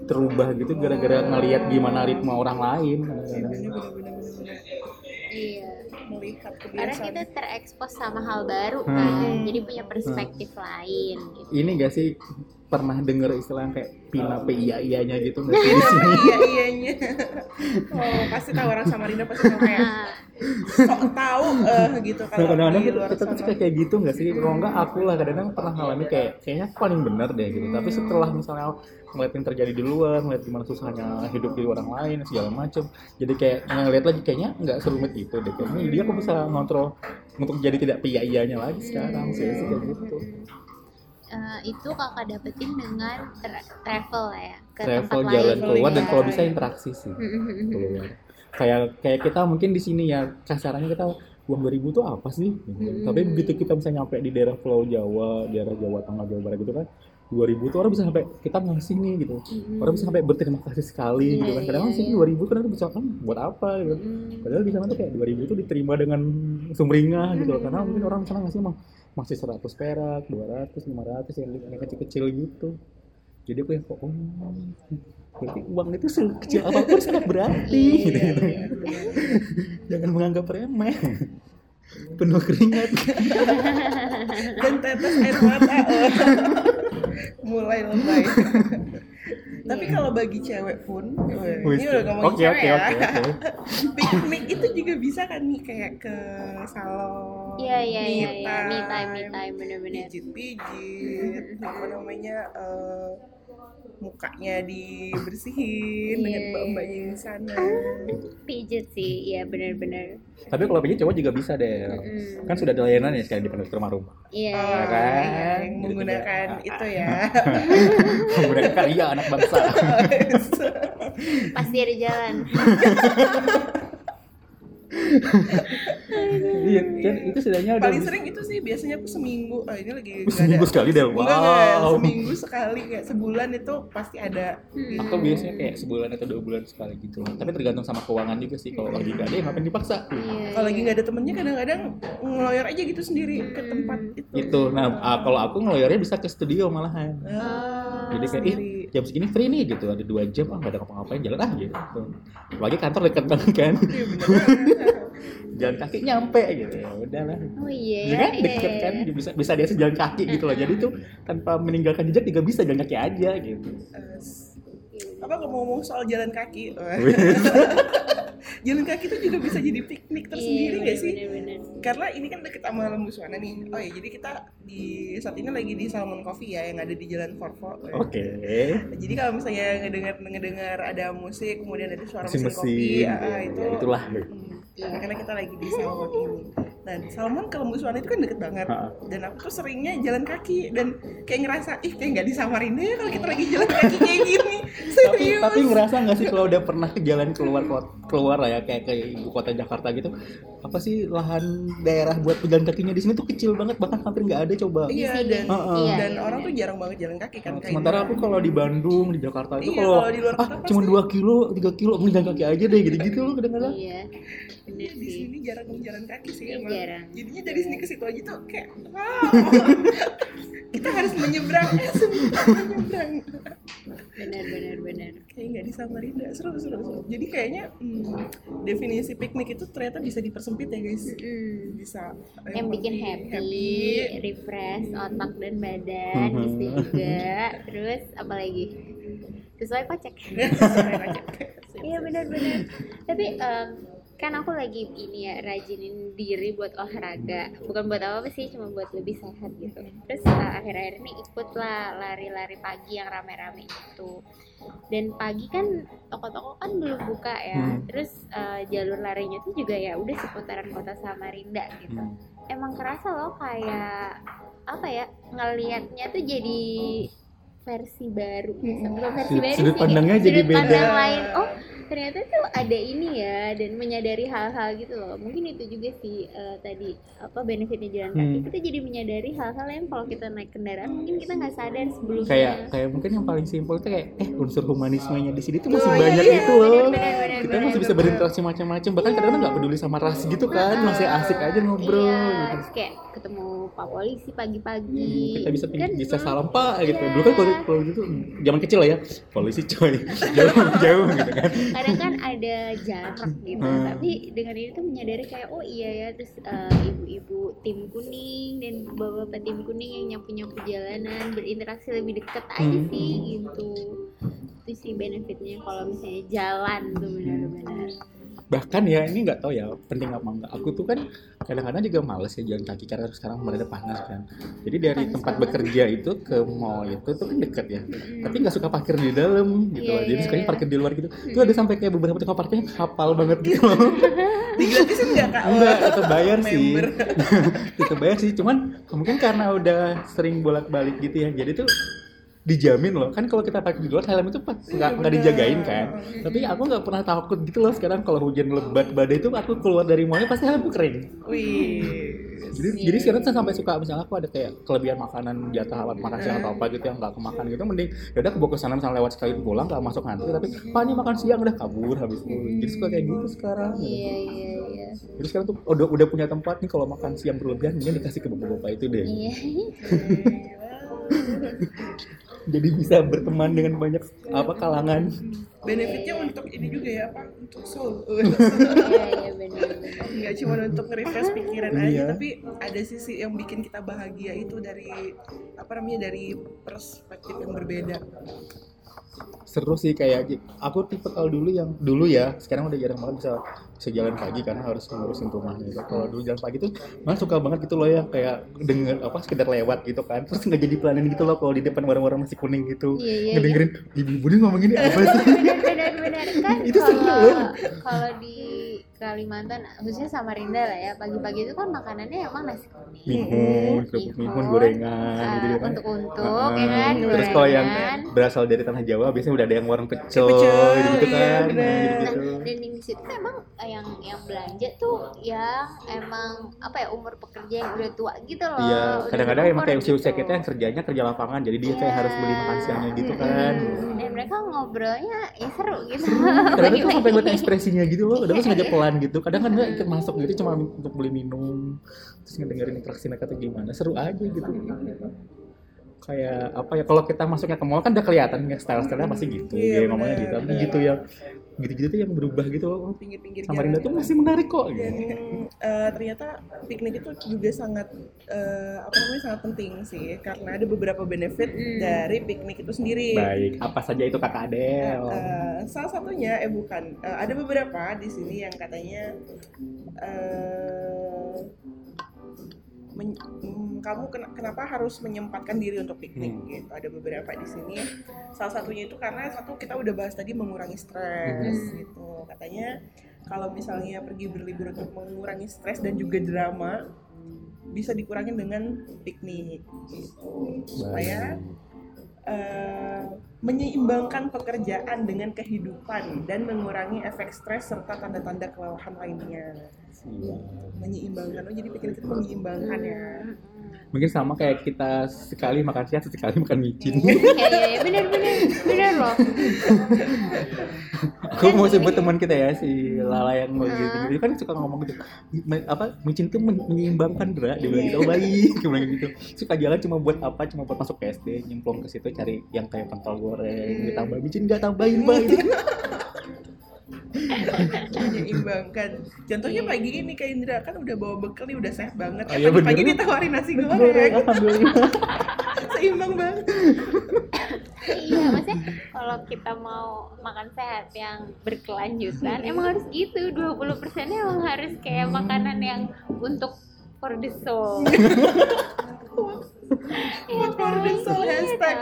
terubah gitu gara-gara ngelihat gimana ritme orang lain. Iya. melihat Karena kebiasaan. kita terekspos sama hal baru Hmm. kan, jadi punya perspektif lain. Gitu. ini gak sih pernah denger istilah kayak pina iya iyanya gitu nggak sih iya iyanya oh pasti tahu orang Samarinda pasti tahu kayak sok tahu eh gitu kalau kadang-kadang di kita, luar kita tuh kayak gitu nggak sih? Kalau nggak aku lah kadang-kadang pernah ngalami kayak kayaknya aku paling bener deh gitu. Tapi setelah misalnya ngeliat yang terjadi di luar, ngeliat gimana susahnya hidup di orang lain segala macem, jadi kayak ngeliat lagi kayaknya nggak serumit itu deh. Kayaknya jadi aku bisa ngontrol untuk jadi tidak pia iyanya lagi sekarang sih kayak gitu. Eh, itu kakak dapetin dengan tra- travel ya ke Travel tempat jalan lain. keluar dan Iya. kalau bisa interaksi sih keluar. Kayak kayak kita mungkin di sini ya kasarannya kita uang 2000 tuh apa sih? Gitu. Hmm. Tapi begitu kita bisa nyampe di daerah Pulau Jawa, daerah Jawa Tengah, Jawa Barat gitu kan, 2000 tuh orang bisa sampai kita ngasih nih gitu Mm-mm. orang bisa sampai berterima kasih sekali gitu Iya, kan kadang iya, sih iya. 2000 kan bisa kan buat apa gitu Mm-mm. padahal di sana tuh kayak 2000 itu diterima dengan sumringah gitu loh. karena Hmm. mungkin orang sana ngasih mah masih 100 perak 200 500 yang yang kecil-kecil gitu. Jadi aku yang kok oh berarti uang itu sekecil apa pun sangat berarti. Iya, gitu, gitu. jangan menganggap remeh. Penuh keringat. Dan tetes air mata oh. mulai lebay tapi kalau bagi cewek pun ini udah ngomongin oke cewek oke ya. oke oke. Piknik itu juga bisa kan nih kayak ke salon Iya iya iya me iya. Me time me time bener-bener. pijit pijit apa namanya eh, mukanya dibersihin dengan Iya. mbak-mbaknya di sana Pijet sih, iya bener-bener. tapi kalau pijit cowok juga bisa deh Mm-mm. kan sudah ada layanan ya sekarang di penduduk rumah-rumah Iya. Oh, iya. kan? iya, yang Jadi menggunakan juga- itu ya kemudian karya anak bangsa Pasti ada jalan. iya kan itu setidaknya paling sering itu sih biasanya aku seminggu ah ini lagi nggak seminggu ada sekali deh Enggak, enggak, wow. seminggu sekali kayak sebulan itu pasti ada. Hmm. aku biasanya kayak sebulan atau dua bulan sekali gitu tapi tergantung sama keuangan juga sih. Kalau lagi gak ada ya ngapain dipaksa? Iya. kalau lagi iya. nggak ada temennya kadang-kadang ngeloyor aja gitu sendiri ke tempat itu. Itu nah ah, kalau aku ngeloyornya bisa ke studio malahan. Ah, jadi kayak sendiri. ih jam segini free nih gitu. Ada dua jam ah gak ada ngapa-ngapain jalan ah gitu. Lagi kantor dekat banget kan. Iya, bener. Jalan kaki nyampe gitu. Ya udahlah. Oh iya Jadi ya. kan deket iya, kan? iya. bisa bisa dia jalan kaki gitu loh. Jadi tuh tanpa meninggalkan jejak juga bisa jalan kaki aja gitu. Eh, apa ngomong-ngomong soal jalan kaki? Jalan kaki itu juga bisa jadi piknik tersendiri Iya, nggak sih? bener-bener. karena ini kan deket sama Lembuswana nih. Oh ya jadi kita di saat ini lagi di Salmon Coffee ya yang ada di Jalan Forfo oke. Jadi kalau misalnya ngedengar ngedengar ada musik kemudian ada suara mesin, mesin. kopi mesin ah, itu ya, itulah. Hmm, karena kita lagi di Salmon ini nah Salmon ke Lembuswana itu kan deket banget Ha-ha. dan aku tuh seringnya jalan kaki dan kayak ngerasa ih kayak nggak di Samarinda ya kalau kita lagi jalan kaki kayak gini tapi serius tapi ngerasa nggak sih kalau udah pernah ke jalan keluar keluar lah ya kayak ke ibu kota Jakarta gitu apa sih lahan daerah buat pejalan kakinya di sini tuh kecil banget bahkan hampir nggak ada coba iya dan Ha-ha. Iya, dan iya, orang bener. tuh jarang banget jalan kaki kan kayak sementara gitu. aku kalau di Bandung di Jakarta itu Iya, kalau kalau di luar ah cuma dua kilo tiga kilo mending jalan kaki aja deh gitu gitu loh kadang-kadang Iya. Bener di sini jarang jalan kaki sih Iya, emang. Jarang. Jadinya dari sini ke situ aja tuh kayak wow. kita harus menyeberang, eh, menyeberang. Bener bener bener. Kayak nggak di Samarinda, seru seru seru. Jadi kayaknya hmm, definisi piknik itu ternyata bisa dipersempit ya guys. Mm. Bisa eh, yang bikin happy, refresh otak dan badan Mhm. bisa juga terus apa lagi sesuai kocek aja. iya benar-benar tapi em, kan aku lagi ini ya rajinin diri buat olahraga. Bukan buat apa sih cuma buat lebih sehat gitu. Terus eh, akhir-akhir ini ikut lah lari-lari pagi yang rame-rame itu. Dan pagi kan toko-toko kan belum buka ya. Hmm. terus eh, jalur larinya tuh juga ya udah seputaran kota Samarinda gitu. Hmm. emang kerasa loh kayak apa ya ngelihatnya tuh jadi versi baru. Bukan versi Sudut- baru sudut sih, pandangnya sudut jadi beda. pandang lain. Oh ternyata tuh ada ini ya dan menyadari hal-hal gitu loh. Mungkin itu juga sih eh, tadi apa benefitnya jalan kaki. Hmm. kita jadi menyadari hal-hal yang kalau kita naik kendaraan mungkin kita nggak sadar sebelumnya. Kayak kayak mungkin yang paling simpel itu kayak eh unsur humanismenya di sini tuh masih Oh, iya, banyak iya, gitu loh. benar, benar, kita benar, masih bisa berinteraksi macam-macam bahkan kadang-kadang nggak peduli sama ras gitu kan masih asik aja ngobrol iya gitu. kayak ketemu pak polisi pagi-pagi. Hmm, kita bisa Kan, bisa salam pak gitu. Iya. dulu kan kalau kalau gitu zaman kecil lah ya polisi coy. Jauh jauh gitu kan kadang kan ada jarak gitu Hmm. tapi dengan ini tuh menyadari kayak oh iya ya terus eh, ibu-ibu tim kuning dan bapak-bapak tim kuning yang nyapu-nyapu jalanan berinteraksi lebih dekat aja Hmm. sih gitu itu sih benefitnya kalau misalnya jalan tuh benar-benar bahkan ya ini nggak tahu ya penting apa enggak aku tuh kan kadang-kadang juga males ya jalan kaki karena sekarang mulai panas kan. Jadi dari Panas tempat bekerja itu ke mall itu tuh kan deket ya. Tapi nggak suka parkir di dalam gitu Iya, loh. Jadi iya, sukanya iya. parkir di luar gitu. Itu ada sampai kayak beberapa tempat parkir yang hafal banget gitu loh. Digratisin nggak kak? enggak tetap bayar sih. tetap bayar sih. Cuman mungkin karena udah sering bolak-balik gitu ya. Jadi tuh dijamin loh. Kan kalau kita pakai di luar helm itu pas nggak nggak dijagain kan. Tapi aku nggak pernah takut gitu loh sekarang kalau hujan lebat badai itu aku keluar dari mallnya pasti helmku kering. Wih. jadi jadi sekarang saya sampai suka misalnya aku ada kayak kelebihan makanan jatah alat makan siang atau apa gitu yang nggak kemakan gitu mending ya udah aku bawa ke sana misalnya lewat sekali pulang nggak masuk nanti tapi pak ini makan siang udah kabur habis itu. Jadi suka kayak gitu sekarang. Iya iya iya. Jadi sekarang tuh udah udah punya tempat nih kalau makan siang berlebihan mending dikasih ke bapak-bapak itu deh. Iya jadi bisa berteman dengan banyak apa kalangan Benefitnya untuk ini juga ya Pak, untuk soul. iya iya Nggak cuma untuk nge-refresh pikiran aja, Iya. tapi ada sisi yang bikin kita bahagia itu dari apa namanya dari perspektif yang berbeda. Seru sih kayak aku tipe kalau dulu yang dulu ya sekarang udah jarang banget bisa bisa jalan pagi karena harus ngurusin rumah gitu. Kalau dulu jalan pagi tuh malah suka banget gitu loh yang kayak denger apa sekedar lewat gitu kan. Terus nggak jadi pelanin gitu loh kalau di depan warung-warung masih kuning gitu. Iya, iya, ngedengerin ibu-ibu ini ngomong ini apa sih? Benar benar benar. Kan Itu seru loh. kalau di Kalimantan khususnya Samarinda lah ya pagi-pagi itu kan makanannya emang nasi kuning mihun kerupuk Mihun, gorengan Ah, gitu kan untuk-untuk Ah, ya kan terus kalau yang gorengan. berasal dari tanah Jawa biasanya udah ada yang warung pecel, Pecel, gitu iya, kan bener. gitu Nah, dan di situ tuh emang eh, yang yang belanja tuh yang emang apa ya umur pekerja yang udah tua gitu loh. Iya, udah kadang-kadang emang kayak usia-usia gitu. kita yang kerjanya kerja lapangan, jadi dia kayak Iya. harus beli makan siangnya gitu kan. Dan mereka ngobrolnya ya seru gitu. Kadang tuh sampai buat ekspresinya gitu loh, tuh sengaja Iya. Pelan gitu. Kadang kan dia ikut masuk gitu cuma untuk beli minum, terus ngedengerin interaksi mereka tuh gimana, seru aja gitu. Kayak apa ya, kalau kita masuknya ke mall kan udah kelihatan ya style-stylenya pasti gitu, Iya, dia ngomongnya gitu. Tapi gitu yang gitu-gitu tuh yang berubah gitu loh. Pinggir-pinggir Samarinda tuh itu. masih menarik kok. dan Gitu. eh, ternyata piknik itu juga sangat eh, apa namanya sangat penting sih karena ada beberapa benefit Hmm. dari piknik itu sendiri. Baik, apa saja itu kakak Adel? Eh, salah satunya eh bukan Eh, ada beberapa di sini yang katanya eh, men- kamu ken- kenapa harus menyempatkan diri untuk piknik Hmm. gitu. Ada beberapa di sini. Salah satunya itu karena satu kita udah bahas tadi mengurangi stres Hmm. gitu. Katanya kalau misalnya pergi berlibur untuk mengurangi stres dan juga drama bisa dikurangin dengan piknik gitu. Supaya eh, menyeimbangkan pekerjaan dengan kehidupan dan mengurangi efek stres serta tanda-tanda kelelahan lainnya. Iya. menyeimbangkan. Oh jadi pikir itu menyeimbangkan ya Mungkin sama kayak kita sekali makan siang, sekali makan micin. Iya iya iya benar benar benar loh. Aku mau sebut teman kita ya si Lala yang mau gitu, dia kan suka ngomong gitu, "Me- apa micin tuh men- menyeimbangkan dra, dia bilang gitu, oh baik, dia bilang gitu. Suka jalan cuma buat apa, cuma buat masuk ke SD, nyemplung ke situ cari yang kayak pentol goreng, ditambah micin nggak tambahin baik. menyeimbangkan contohnya pagi ini kayak Indra kan udah bawa bekal nih udah sehat banget Oh, iya, pagi-pagi bener. ditawarin nasi Goreng, goreng alhamdulillah. seimbang banget Iya maksudnya kalau kita mau makan sehat yang berkelanjutan emang harus gitu 20 persennya emang harus kayak makanan yang untuk for the soul. Iya soul hashtag.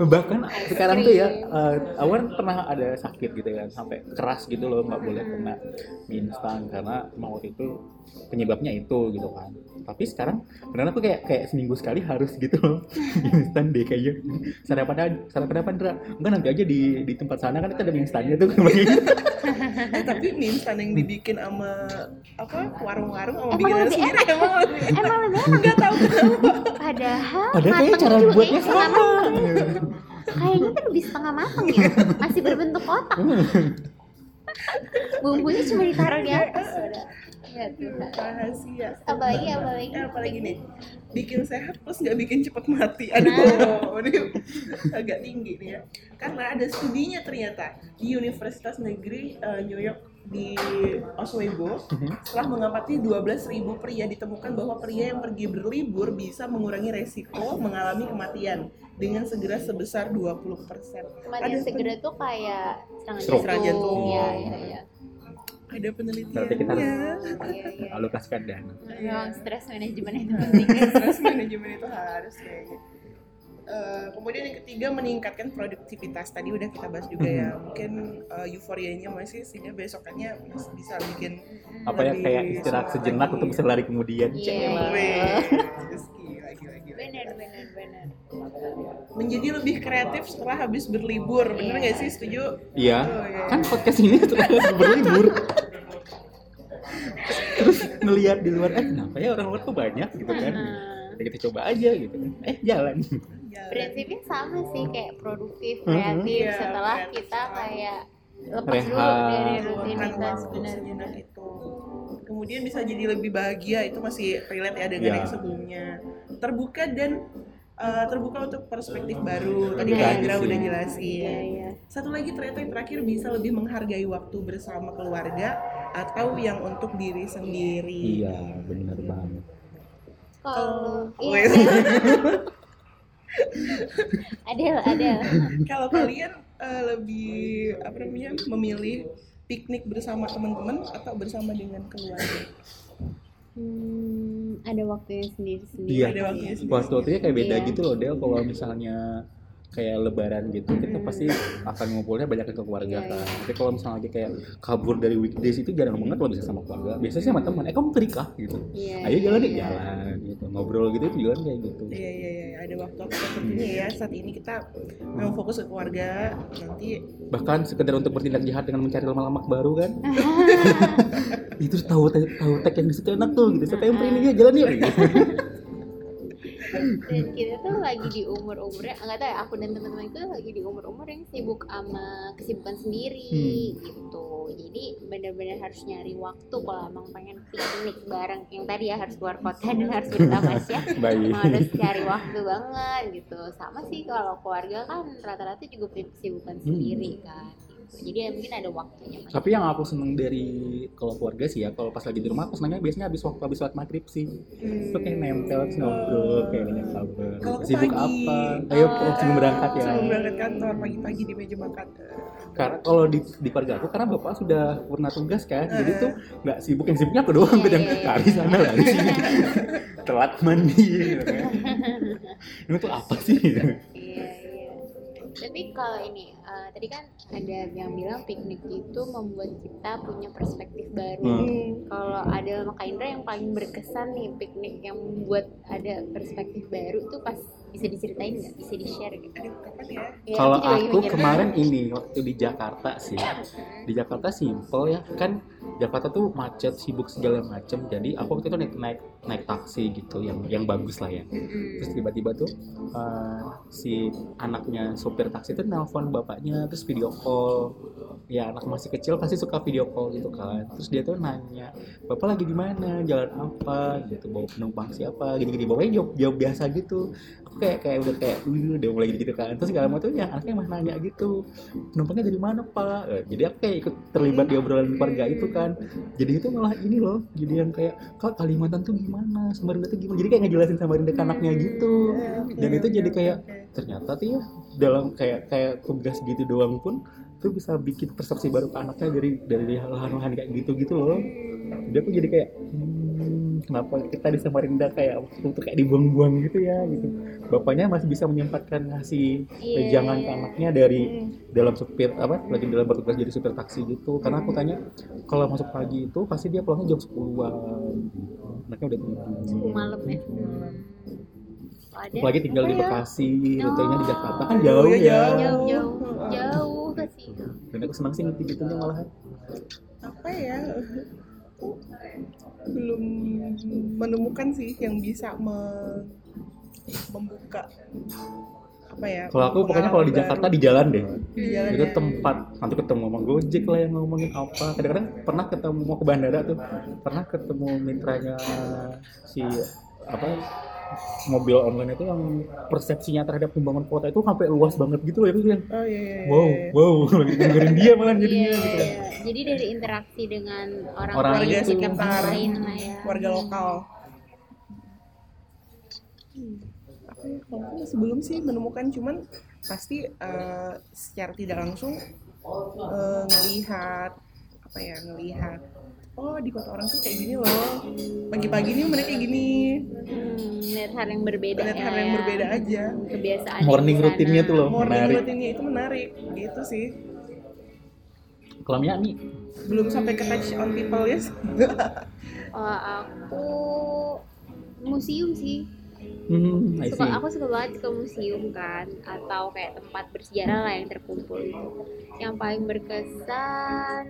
Bahkan sekarang tuh ya, eh, Awan pernah ada sakit gitu kan, sampai keras gitu loh, nggak boleh kena instan karena waktu itu penyebabnya itu gitu kan. Tapi sekarang beneran aku kayak kayak seminggu sekali harus gitu loh instan deh kayaknya. Sarapan sarapan apa Ndra? Enggak nanti aja di di tempat sana kan itu ada mie instannya tuh Eh, tapi mie instan yang dibikin sama apa warung-warung sama bikinan lebih sendiri emang lebih Emang lebih enak. nggak tahu kenapa Padahal Padahal matangnya cara juga buatnya setengah sama. Kayaknya kan lebih setengah matang ya. Masih berbentuk kotak. Bumbunya cuma ditaruh di atas. Ya Tuhan. rahasia Apalagi apalagi. Eh, apalagi nih bikin sehat plus nggak bikin cepet mati aduh ini agak tinggi nih ya karena ada studinya ternyata di Universitas Negeri eh, New York di Oswego setelah mengamati 12.000 pria ditemukan bahwa pria yang pergi berlibur bisa mengurangi resiko mengalami kematian dengan segera sebesar 20%. Kematian segera tuh kayak serangan jantung. Iya, iya, iya. Ada penelitiannya. Berarti kita harus- Iya, iya. Alokasikan dana. Memang stres manajemen itu penting. Stress manajemen itu harus kayaknya. Eh, kemudian yang ketiga meningkatkan produktivitas tadi udah kita bahas juga ya mungkin eh, euforianya masih sehingga besokannya masih bisa bikin Apa ya kayak istirahat sejenak lagi. untuk bisa lari kemudian. Iya. menjadi lebih kreatif setelah habis berlibur. Bener nggak sih? Setuju? Iya, Oh, iya. kan podcast ini setelah berlibur. Terus ngelihat di luar, eh kenapa ya orang luar tuh banyak gitu kan? Nah, kita coba aja gitu kan. Eh jalan. Prinsipnya sama sih kayak produktif, kreatif Iya, setelah kreatif. kita kayak lepas dulu Rehat. dari rutinitas waktu benar sejenak itu. Kemudian bisa jadi lebih bahagia itu masih relate ya dengan Iya. yang sebelumnya. Terbuka dan uh, terbuka untuk perspektif baru. Tadi Itu Kak aja Indra udah Iya, jelasin. iya. Satu lagi ternyata yang terakhir bisa lebih menghargai waktu bersama keluarga atau yang untuk diri sendiri. Iya, bener banget. Kalau Oh, iya, ada ada. Kalau kalian uh, lebih apa namanya memilih piknik bersama teman-teman atau bersama dengan keluarga? Hmm, ada waktunya sendiri-sendiri. Iya. Ada waktunya sendiri. Waktu-waktunya kayak beda Iya. gitu loh Del kalau misalnya kayak lebaran gitu kita pasti akan ngumpulnya banyak ke keluarga Iya, kan. iya. Tapi kalau misalnya lagi kayak kabur dari weekdays itu jarang banget lo bisa sama keluarga. Biasanya sama teman. Eh kamu terikah gitu. Iya, Ayo jalan deh iya. jalan gitu. Ngobrol gitu itu jalan kayak gitu. Iya iya iya ada waktu-waktu sepertinya ya saat ini kita memang fokus ke keluarga nanti Bahkan sekedar untuk bertindak jahat dengan mencari lama-lama baru kan. itu tahu tahu tag yang di situ enak tuh gitu. Saya pengen ini dia jalan yuk. Dan kita tuh lagi di umur umurnya nggak tahu ya aku dan teman-teman itu lagi di umur umur yang sibuk sama kesibukan sendiri Hmm. gitu. Jadi benar-benar harus nyari waktu kalau emang pengen piknik bareng yang tadi ya harus keluar kota dan harus bertamasya Baik. emang harus cari waktu banget gitu. Sama sih kalau keluarga kan rata-rata juga punya kesibukan sendiri kan gitu. jadi ya mungkin ada waktunya Mas. Tapi yang aku seneng dari kalau keluarga sih ya, kalau pas lagi di rumah aku senangnya biasanya habis waktu habis sholat maghrib sih. Itu kayak nempel terus ngobrol kayak banyak kabar. Sibuk pagi. apa? Ayo Oh. sebelum berangkat ya. sebelum berangkat kantor pagi-pagi di meja makan Karena kalau di, di keluarga aku karena bapak sudah pernah tugas kan, jadi Eh. tuh nggak sibuk yang sibuknya aku doang Iya, gitu yang iya, lari sana lari sini, telat mandi. Gitu kan. Ini tuh apa sih? Iya, iya. Tapi kalau ini, eh, tadi kan ada yang bilang piknik itu membuat kita punya perspektif baru. Hmm. Kalau ada Maka Indra yang paling berkesan nih piknik yang membuat ada perspektif baru itu pas bisa diceritain nggak? Bisa di share gitu? ya? Ya, Kalau aku kemarin ini waktu di Jakarta sih, di Jakarta simple ya kan Jakarta tuh macet sibuk segala macem. Jadi aku waktu itu naik naik naik taksi gitu yang yang bagus lah ya. Terus tiba-tiba tuh eh, si anaknya sopir taksi itu nelpon bapaknya terus video call. Ya anak masih kecil pasti suka video call gitu kan. Terus dia tuh nanya bapak lagi di mana? Jalan apa? Gitu bawa penumpang siapa? Gini-gini bapaknya jawab, jawab biasa gitu aku kayak kayak udah kayak "Wih, udah mulai gitu kan. Terus segala macam ya anaknya mah nanya gitu penumpangnya dari mana pak? Eh, jadi aku kayak ikut terlibat di obrolan keluarga itu kan. Jadi itu malah ini loh jadi yang kayak kak Kalimantan tuh gimana? Samarinda tuh gimana? Jadi kayak ngejelasin Samarinda ke anaknya gitu. dan itu jadi kayak ternyata tuh ya dalam kayak kayak tugas gitu doang pun tuh bisa bikin persepsi baru ke anaknya dari dari lahan-lahan kayak gitu gitu loh. Jadi aku jadi kayak hmm, kenapa kita di Samarinda kayak waktu itu kayak dibuang-buang gitu ya gitu. Bapaknya masih bisa menyempatkan ngasih Iya, pejangan ke iya. anaknya dari dalam supir apa lagi dalam bertugas jadi supir taksi gitu. Karena aku tanya kalau masuk pagi itu pasti dia pulangnya jam 10-an anaknya udah tidur Sepuluh malam ya. Hmm. Apalagi tinggal di ya? Bekasi rutenya di Jakarta kan jauh. ya ya. Jauh jauh jauh. Ke sih. dan aku senang sih ngerti gitunya malahan. Apa ya belum menemukan sih yang bisa me- membuka apa ya kalau aku pokoknya kalau di Jakarta baru. di jalan deh di jalan itu ya. tempat nanti ketemu sama Gojek lah yang ngomongin apa kadang-kadang pernah ketemu mau ke bandara tuh pernah ketemu mitranya si apa mobil online itu yang persepsinya terhadap pembangun kota itu sampai luas banget gitu loh itu yang oh iya iya, iya. wow wow lagi dengerin dia malah Iya, jadinya iya, gitu iya. Jadi dari interaksi dengan orang, Orang lain, Warga itu. sekitar lain lah ya. warga lokal aku kalau aku masih belum sih menemukan cuman pasti eh, secara tidak langsung ngelihat apa ya ngelihat oh di kota orang tuh kayak gini loh pagi-pagi nih mereka kayak gini Hmm, lihat hal yang berbeda lihat ya, hal yang ya. berbeda aja Kebiasaan Morning rutinnya tuh loh. morning menarik. rutinnya itu menarik gitu sih kalau Mia nih belum sampai ke touch on people ya Oh, aku museum sih. Hmm, suka aku suka banget ke museum kan atau kayak tempat bersejarah lah yang terkumpul itu yang paling berkesan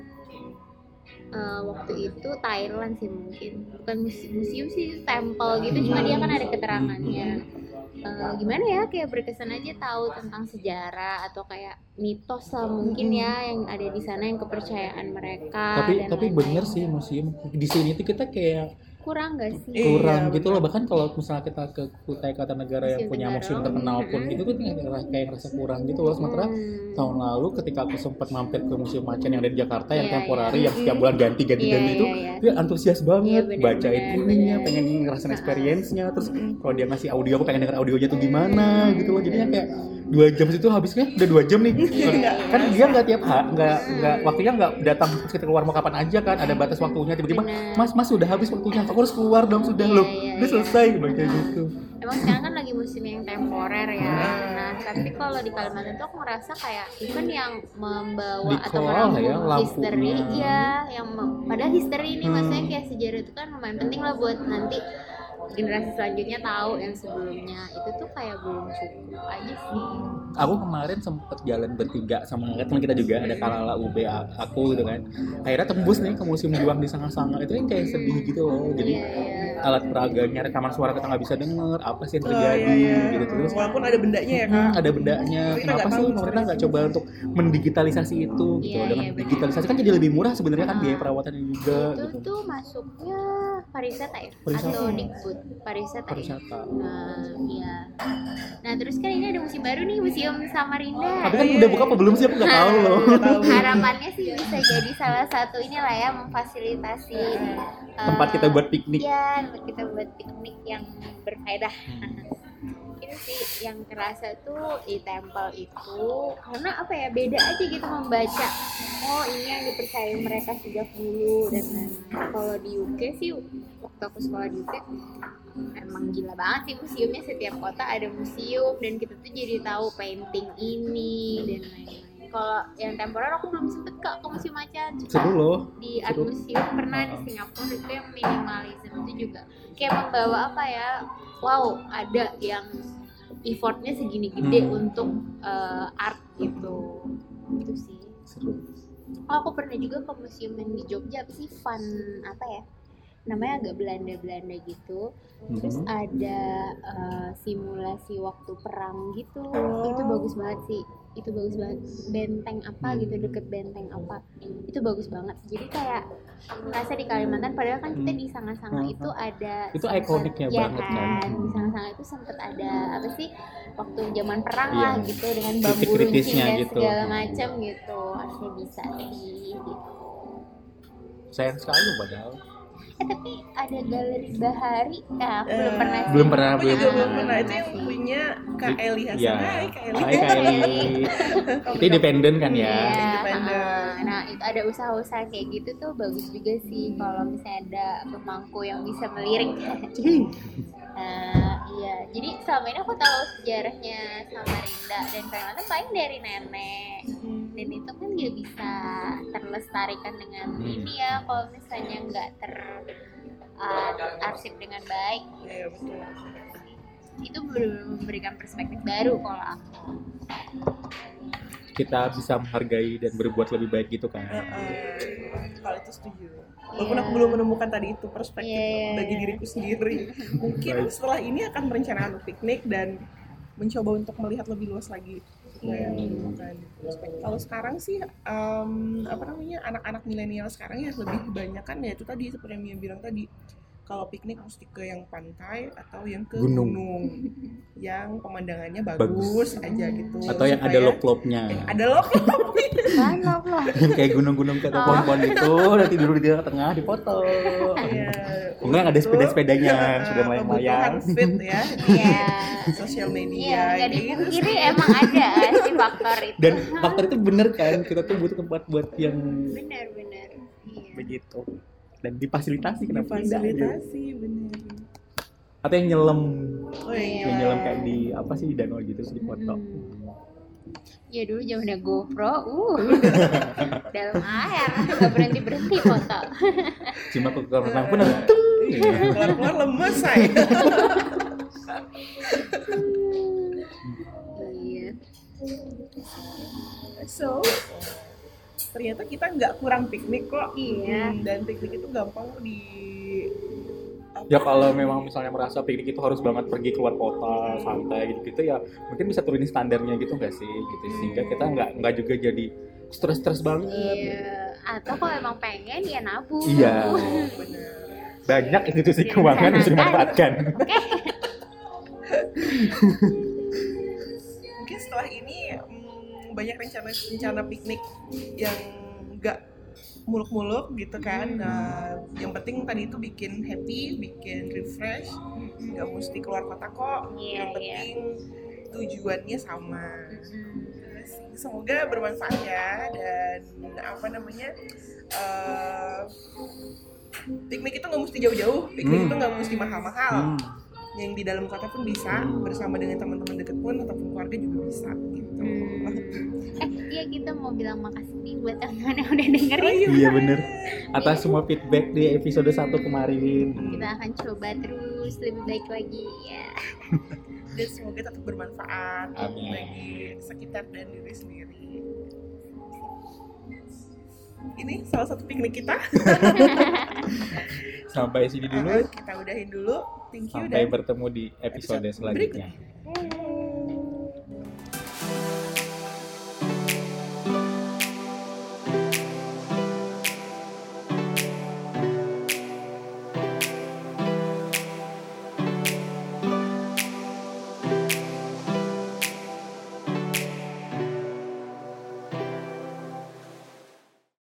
eh, waktu itu Thailand sih mungkin. Bukan museum, museum sih temple gitu. Cuma dia kan ada keterangannya. Eh, gimana ya kayak berkesan aja tahu tentang sejarah atau kayak mitos lah mungkin ya yang ada di sana yang kepercayaan mereka tapi dan tapi lain-lain. bener sih museum. Di sini tuh kita kayak kurang gak sih? Iya, kurang gitu loh. Bahkan kalau misalnya kita ke Kutai Kartanegara yang punya museum terkenal pun Mm-mm. itu tuh kayak, kayak ngerasa kurang gitu loh. Sementara Hmm. tahun lalu ketika aku sempat mampir ke museum macan yang ada di Jakarta yang Iya, temporary iya. yang setiap bulan ganti ganti Iya, ganti itu iya, iya. dia antusias banget. Iya, bener, bacain bener, ininya pengen ngerasain experience-nya. Terus kalau dia ngasih audio aku pengen denger audionya tuh gimana gitu loh. Jadinya kayak dua jam situ habisnya? Udah dua jam nih. Iya, kan dia nggak tiap hari nggak nggak waktunya nggak datang terus kita keluar mau kapan aja kan ada batas waktunya tiba-tiba mas mas sudah habis waktunya aku harus keluar dong sudah Iya, loh. iya, udah iya. selesai baca gitu. Emang sekarang kan lagi musim yang temporer ya. Nah, tapi kalau di Kalimantan tuh aku ngerasa kayak event yang membawa atau Dikelola ya, history ya, yang padahal history ini Hmm. maksudnya kayak sejarah itu kan lumayan penting lah buat nanti generasi selanjutnya tahu yang sebelumnya itu tuh kayak belum cukup aja sih. aku kemarin sempet jalan bertiga sama teman kita juga ada kalala UB aku gitu kan akhirnya tembus nih ke museum juang di sanga-sanga itu kan kayak sedih gitu loh jadi Iya, iya. alat peraganya rekaman suara kita nggak bisa denger apa sih yang Oh, terjadi iya, iya. gitu terus Walaupun ada bendanya ya Hmm, kak. ada bendanya. Kita Kenapa sih pemerintah nggak coba untuk mendigitalisasi itu gitu? Iya, Dengan digitalisasi kan jadi lebih murah sebenarnya kan Ah. biaya perawatannya juga itu gitu. tuh masuknya pariwisata ya Pariwisata. atau Dikbud pariwisata, ya? Pariwisata. Nah, iya. Nah, terus kan ini ada museum baru nih, Museum Samarinda. Tapi kan iya, udah buka apa belum sih? Aku nggak tahu loh. Harapannya sih bisa jadi salah satu inilah ya memfasilitasi eh, Tempat kita buat piknik. Iya, tempat kita buat piknik yang berfaedah. Itu sih yang terasa tuh di tempel itu karena apa ya beda aja gitu membaca. Oh ini yang dipercaya mereka sejak dulu dan kalau di UK sih waktu aku sekolah di UK emang gila banget sih museumnya setiap kota ada museum dan kita tuh jadi tahu painting ini dan lain-lain. Kalau yang temporer aku belum sempet kak ke museum macan. Seru loh. di art Seru. museum pernah di. Singapura itu yang minimalism itu juga kayak membawa apa ya wow ada yang effortnya segini gede Hmm. untuk eh, art gitu itu sih Seru. oh aku pernah juga ke museum yang di Jogja apa sih fun apa ya namanya agak Belanda-Belanda gitu terus Mhm. ada eh, simulasi waktu perang gitu Oh. itu bagus banget sih itu bagus banget benteng apa gitu deket benteng apa itu bagus banget jadi kayak ngerasa di Kalimantan padahal kan kita Hmm. di Sanga-Sanga Hmm. itu ada Itu ikoniknya ya banget kan. kan di Sanga-Sanga itu sempet ada apa sih waktu zaman perang Iya. lah gitu dengan bambu runcing dan gitu. segala macam gitu harusnya bisa sih gitu. Sayang sekali padahal. Eh tapi ada galeri Bahari nah aku belum Eh, pernah sih. Belum pernah, Aku juga belum belum pernah. pernah. Itu yang punya Kak Eli Hasan. Iya. Hai Kak Eli. Hai Kak Eli. Itu independen kan ya? Iya, Independen. heeh. Nah, itu ada usaha-usaha kayak gitu tuh bagus juga sih kalau misalnya ada pemangku yang bisa melirik. Nah, iya. Jadi selama ini aku tahu sejarahnya Samarinda dan Kalimantan paling dari nenek. Dan itu kan nggak bisa terlestarikan dengan Hmm. ini ya kalau misalnya nggak ter uh, arsip dengan baik. Iya betul. Itu benar-benar memberikan perspektif baru kalau aku. Kita bisa menghargai dan berbuat lebih baik gitu kan. Heeh. Kalau itu setuju. Walaupun Iya. aku belum menemukan tadi itu perspektif Iya. bagi diriku sendiri. Mungkin Baik. setelah ini akan merencanakan piknik dan mencoba untuk melihat lebih luas lagi Hmm. Kalau sekarang sih em, apa namanya anak-anak milenial sekarang ya lebih banyak kan ya itu tadi seperti yang Mia bilang tadi kalau piknik mesti ke yang pantai atau yang ke Gunung. gunung, yang pemandangannya bagus, Bagus. aja gitu Atau yang ada Supaya- ada lop Kan loh loh. yang kayak gunung-gunung ke pohon-pohon itu nanti dulu di tengah dipoto Iya. Enggak ada Itu, sepeda-sepedanya, eh, sudah melayang-layang. fit ya Iya. sosial media Iya, kayak gitu sih. emang ada sih faktor itu. dan faktor itu bener kan kita tuh butuh tempat buat yang benar-benar. Iya. begitu dan difasilitasi kenapa difasilitasi tidak, bener atau yang nyelam oh, iya. yang nyelam kayak di apa sih di danau gitu di foto hmm. Ya dulu zamannya GoPro, uh, dalam air nggak berhenti berhenti foto. Cuma ke kamar renang pun ada keluar lemes saya. Iya. So, ternyata kita nggak kurang piknik kok iya. Hmm, dan piknik itu gampang di Ya kalau memang misalnya merasa piknik itu harus banget pergi keluar kota, santai gitu-gitu ya mungkin bisa turunin standarnya gitu nggak sih gitu sehingga kita nggak nggak juga jadi stres-stres banget. Iya. Atau kalau emang pengen ya nabung. Iya. Benar Banyak institusi keuangan yang bisa dimanfaatkan. mungkin banyak rencana-rencana piknik yang nggak muluk-muluk gitu kan nah, yang penting tadi itu bikin happy bikin refresh nggak mesti keluar kota kok Iya, yang iya. penting tujuannya sama. Terus, semoga bermanfaat ya dan apa namanya eh, piknik itu nggak mesti jauh-jauh piknik Hmm. itu nggak mesti mahal-mahal Hmm. Yang di dalam kota pun bisa Hmm. bersama dengan teman-teman deket pun ataupun keluarga juga bisa gitu Hmm. Eh, iya kita mau bilang makasih nih buat teman-teman yang udah dengerin. Iya bener. Atas semua feedback di episode 1 kemarin. Kita akan coba terus lebih baik lagi ya. dan semoga tetap bermanfaat Amin. bagi sekitar dan diri sendiri ini salah satu piknik kita. Sampai sini dulu. Uh, kita udahin dulu. Thank you. Sampai dan bertemu di episode, episode selanjutnya.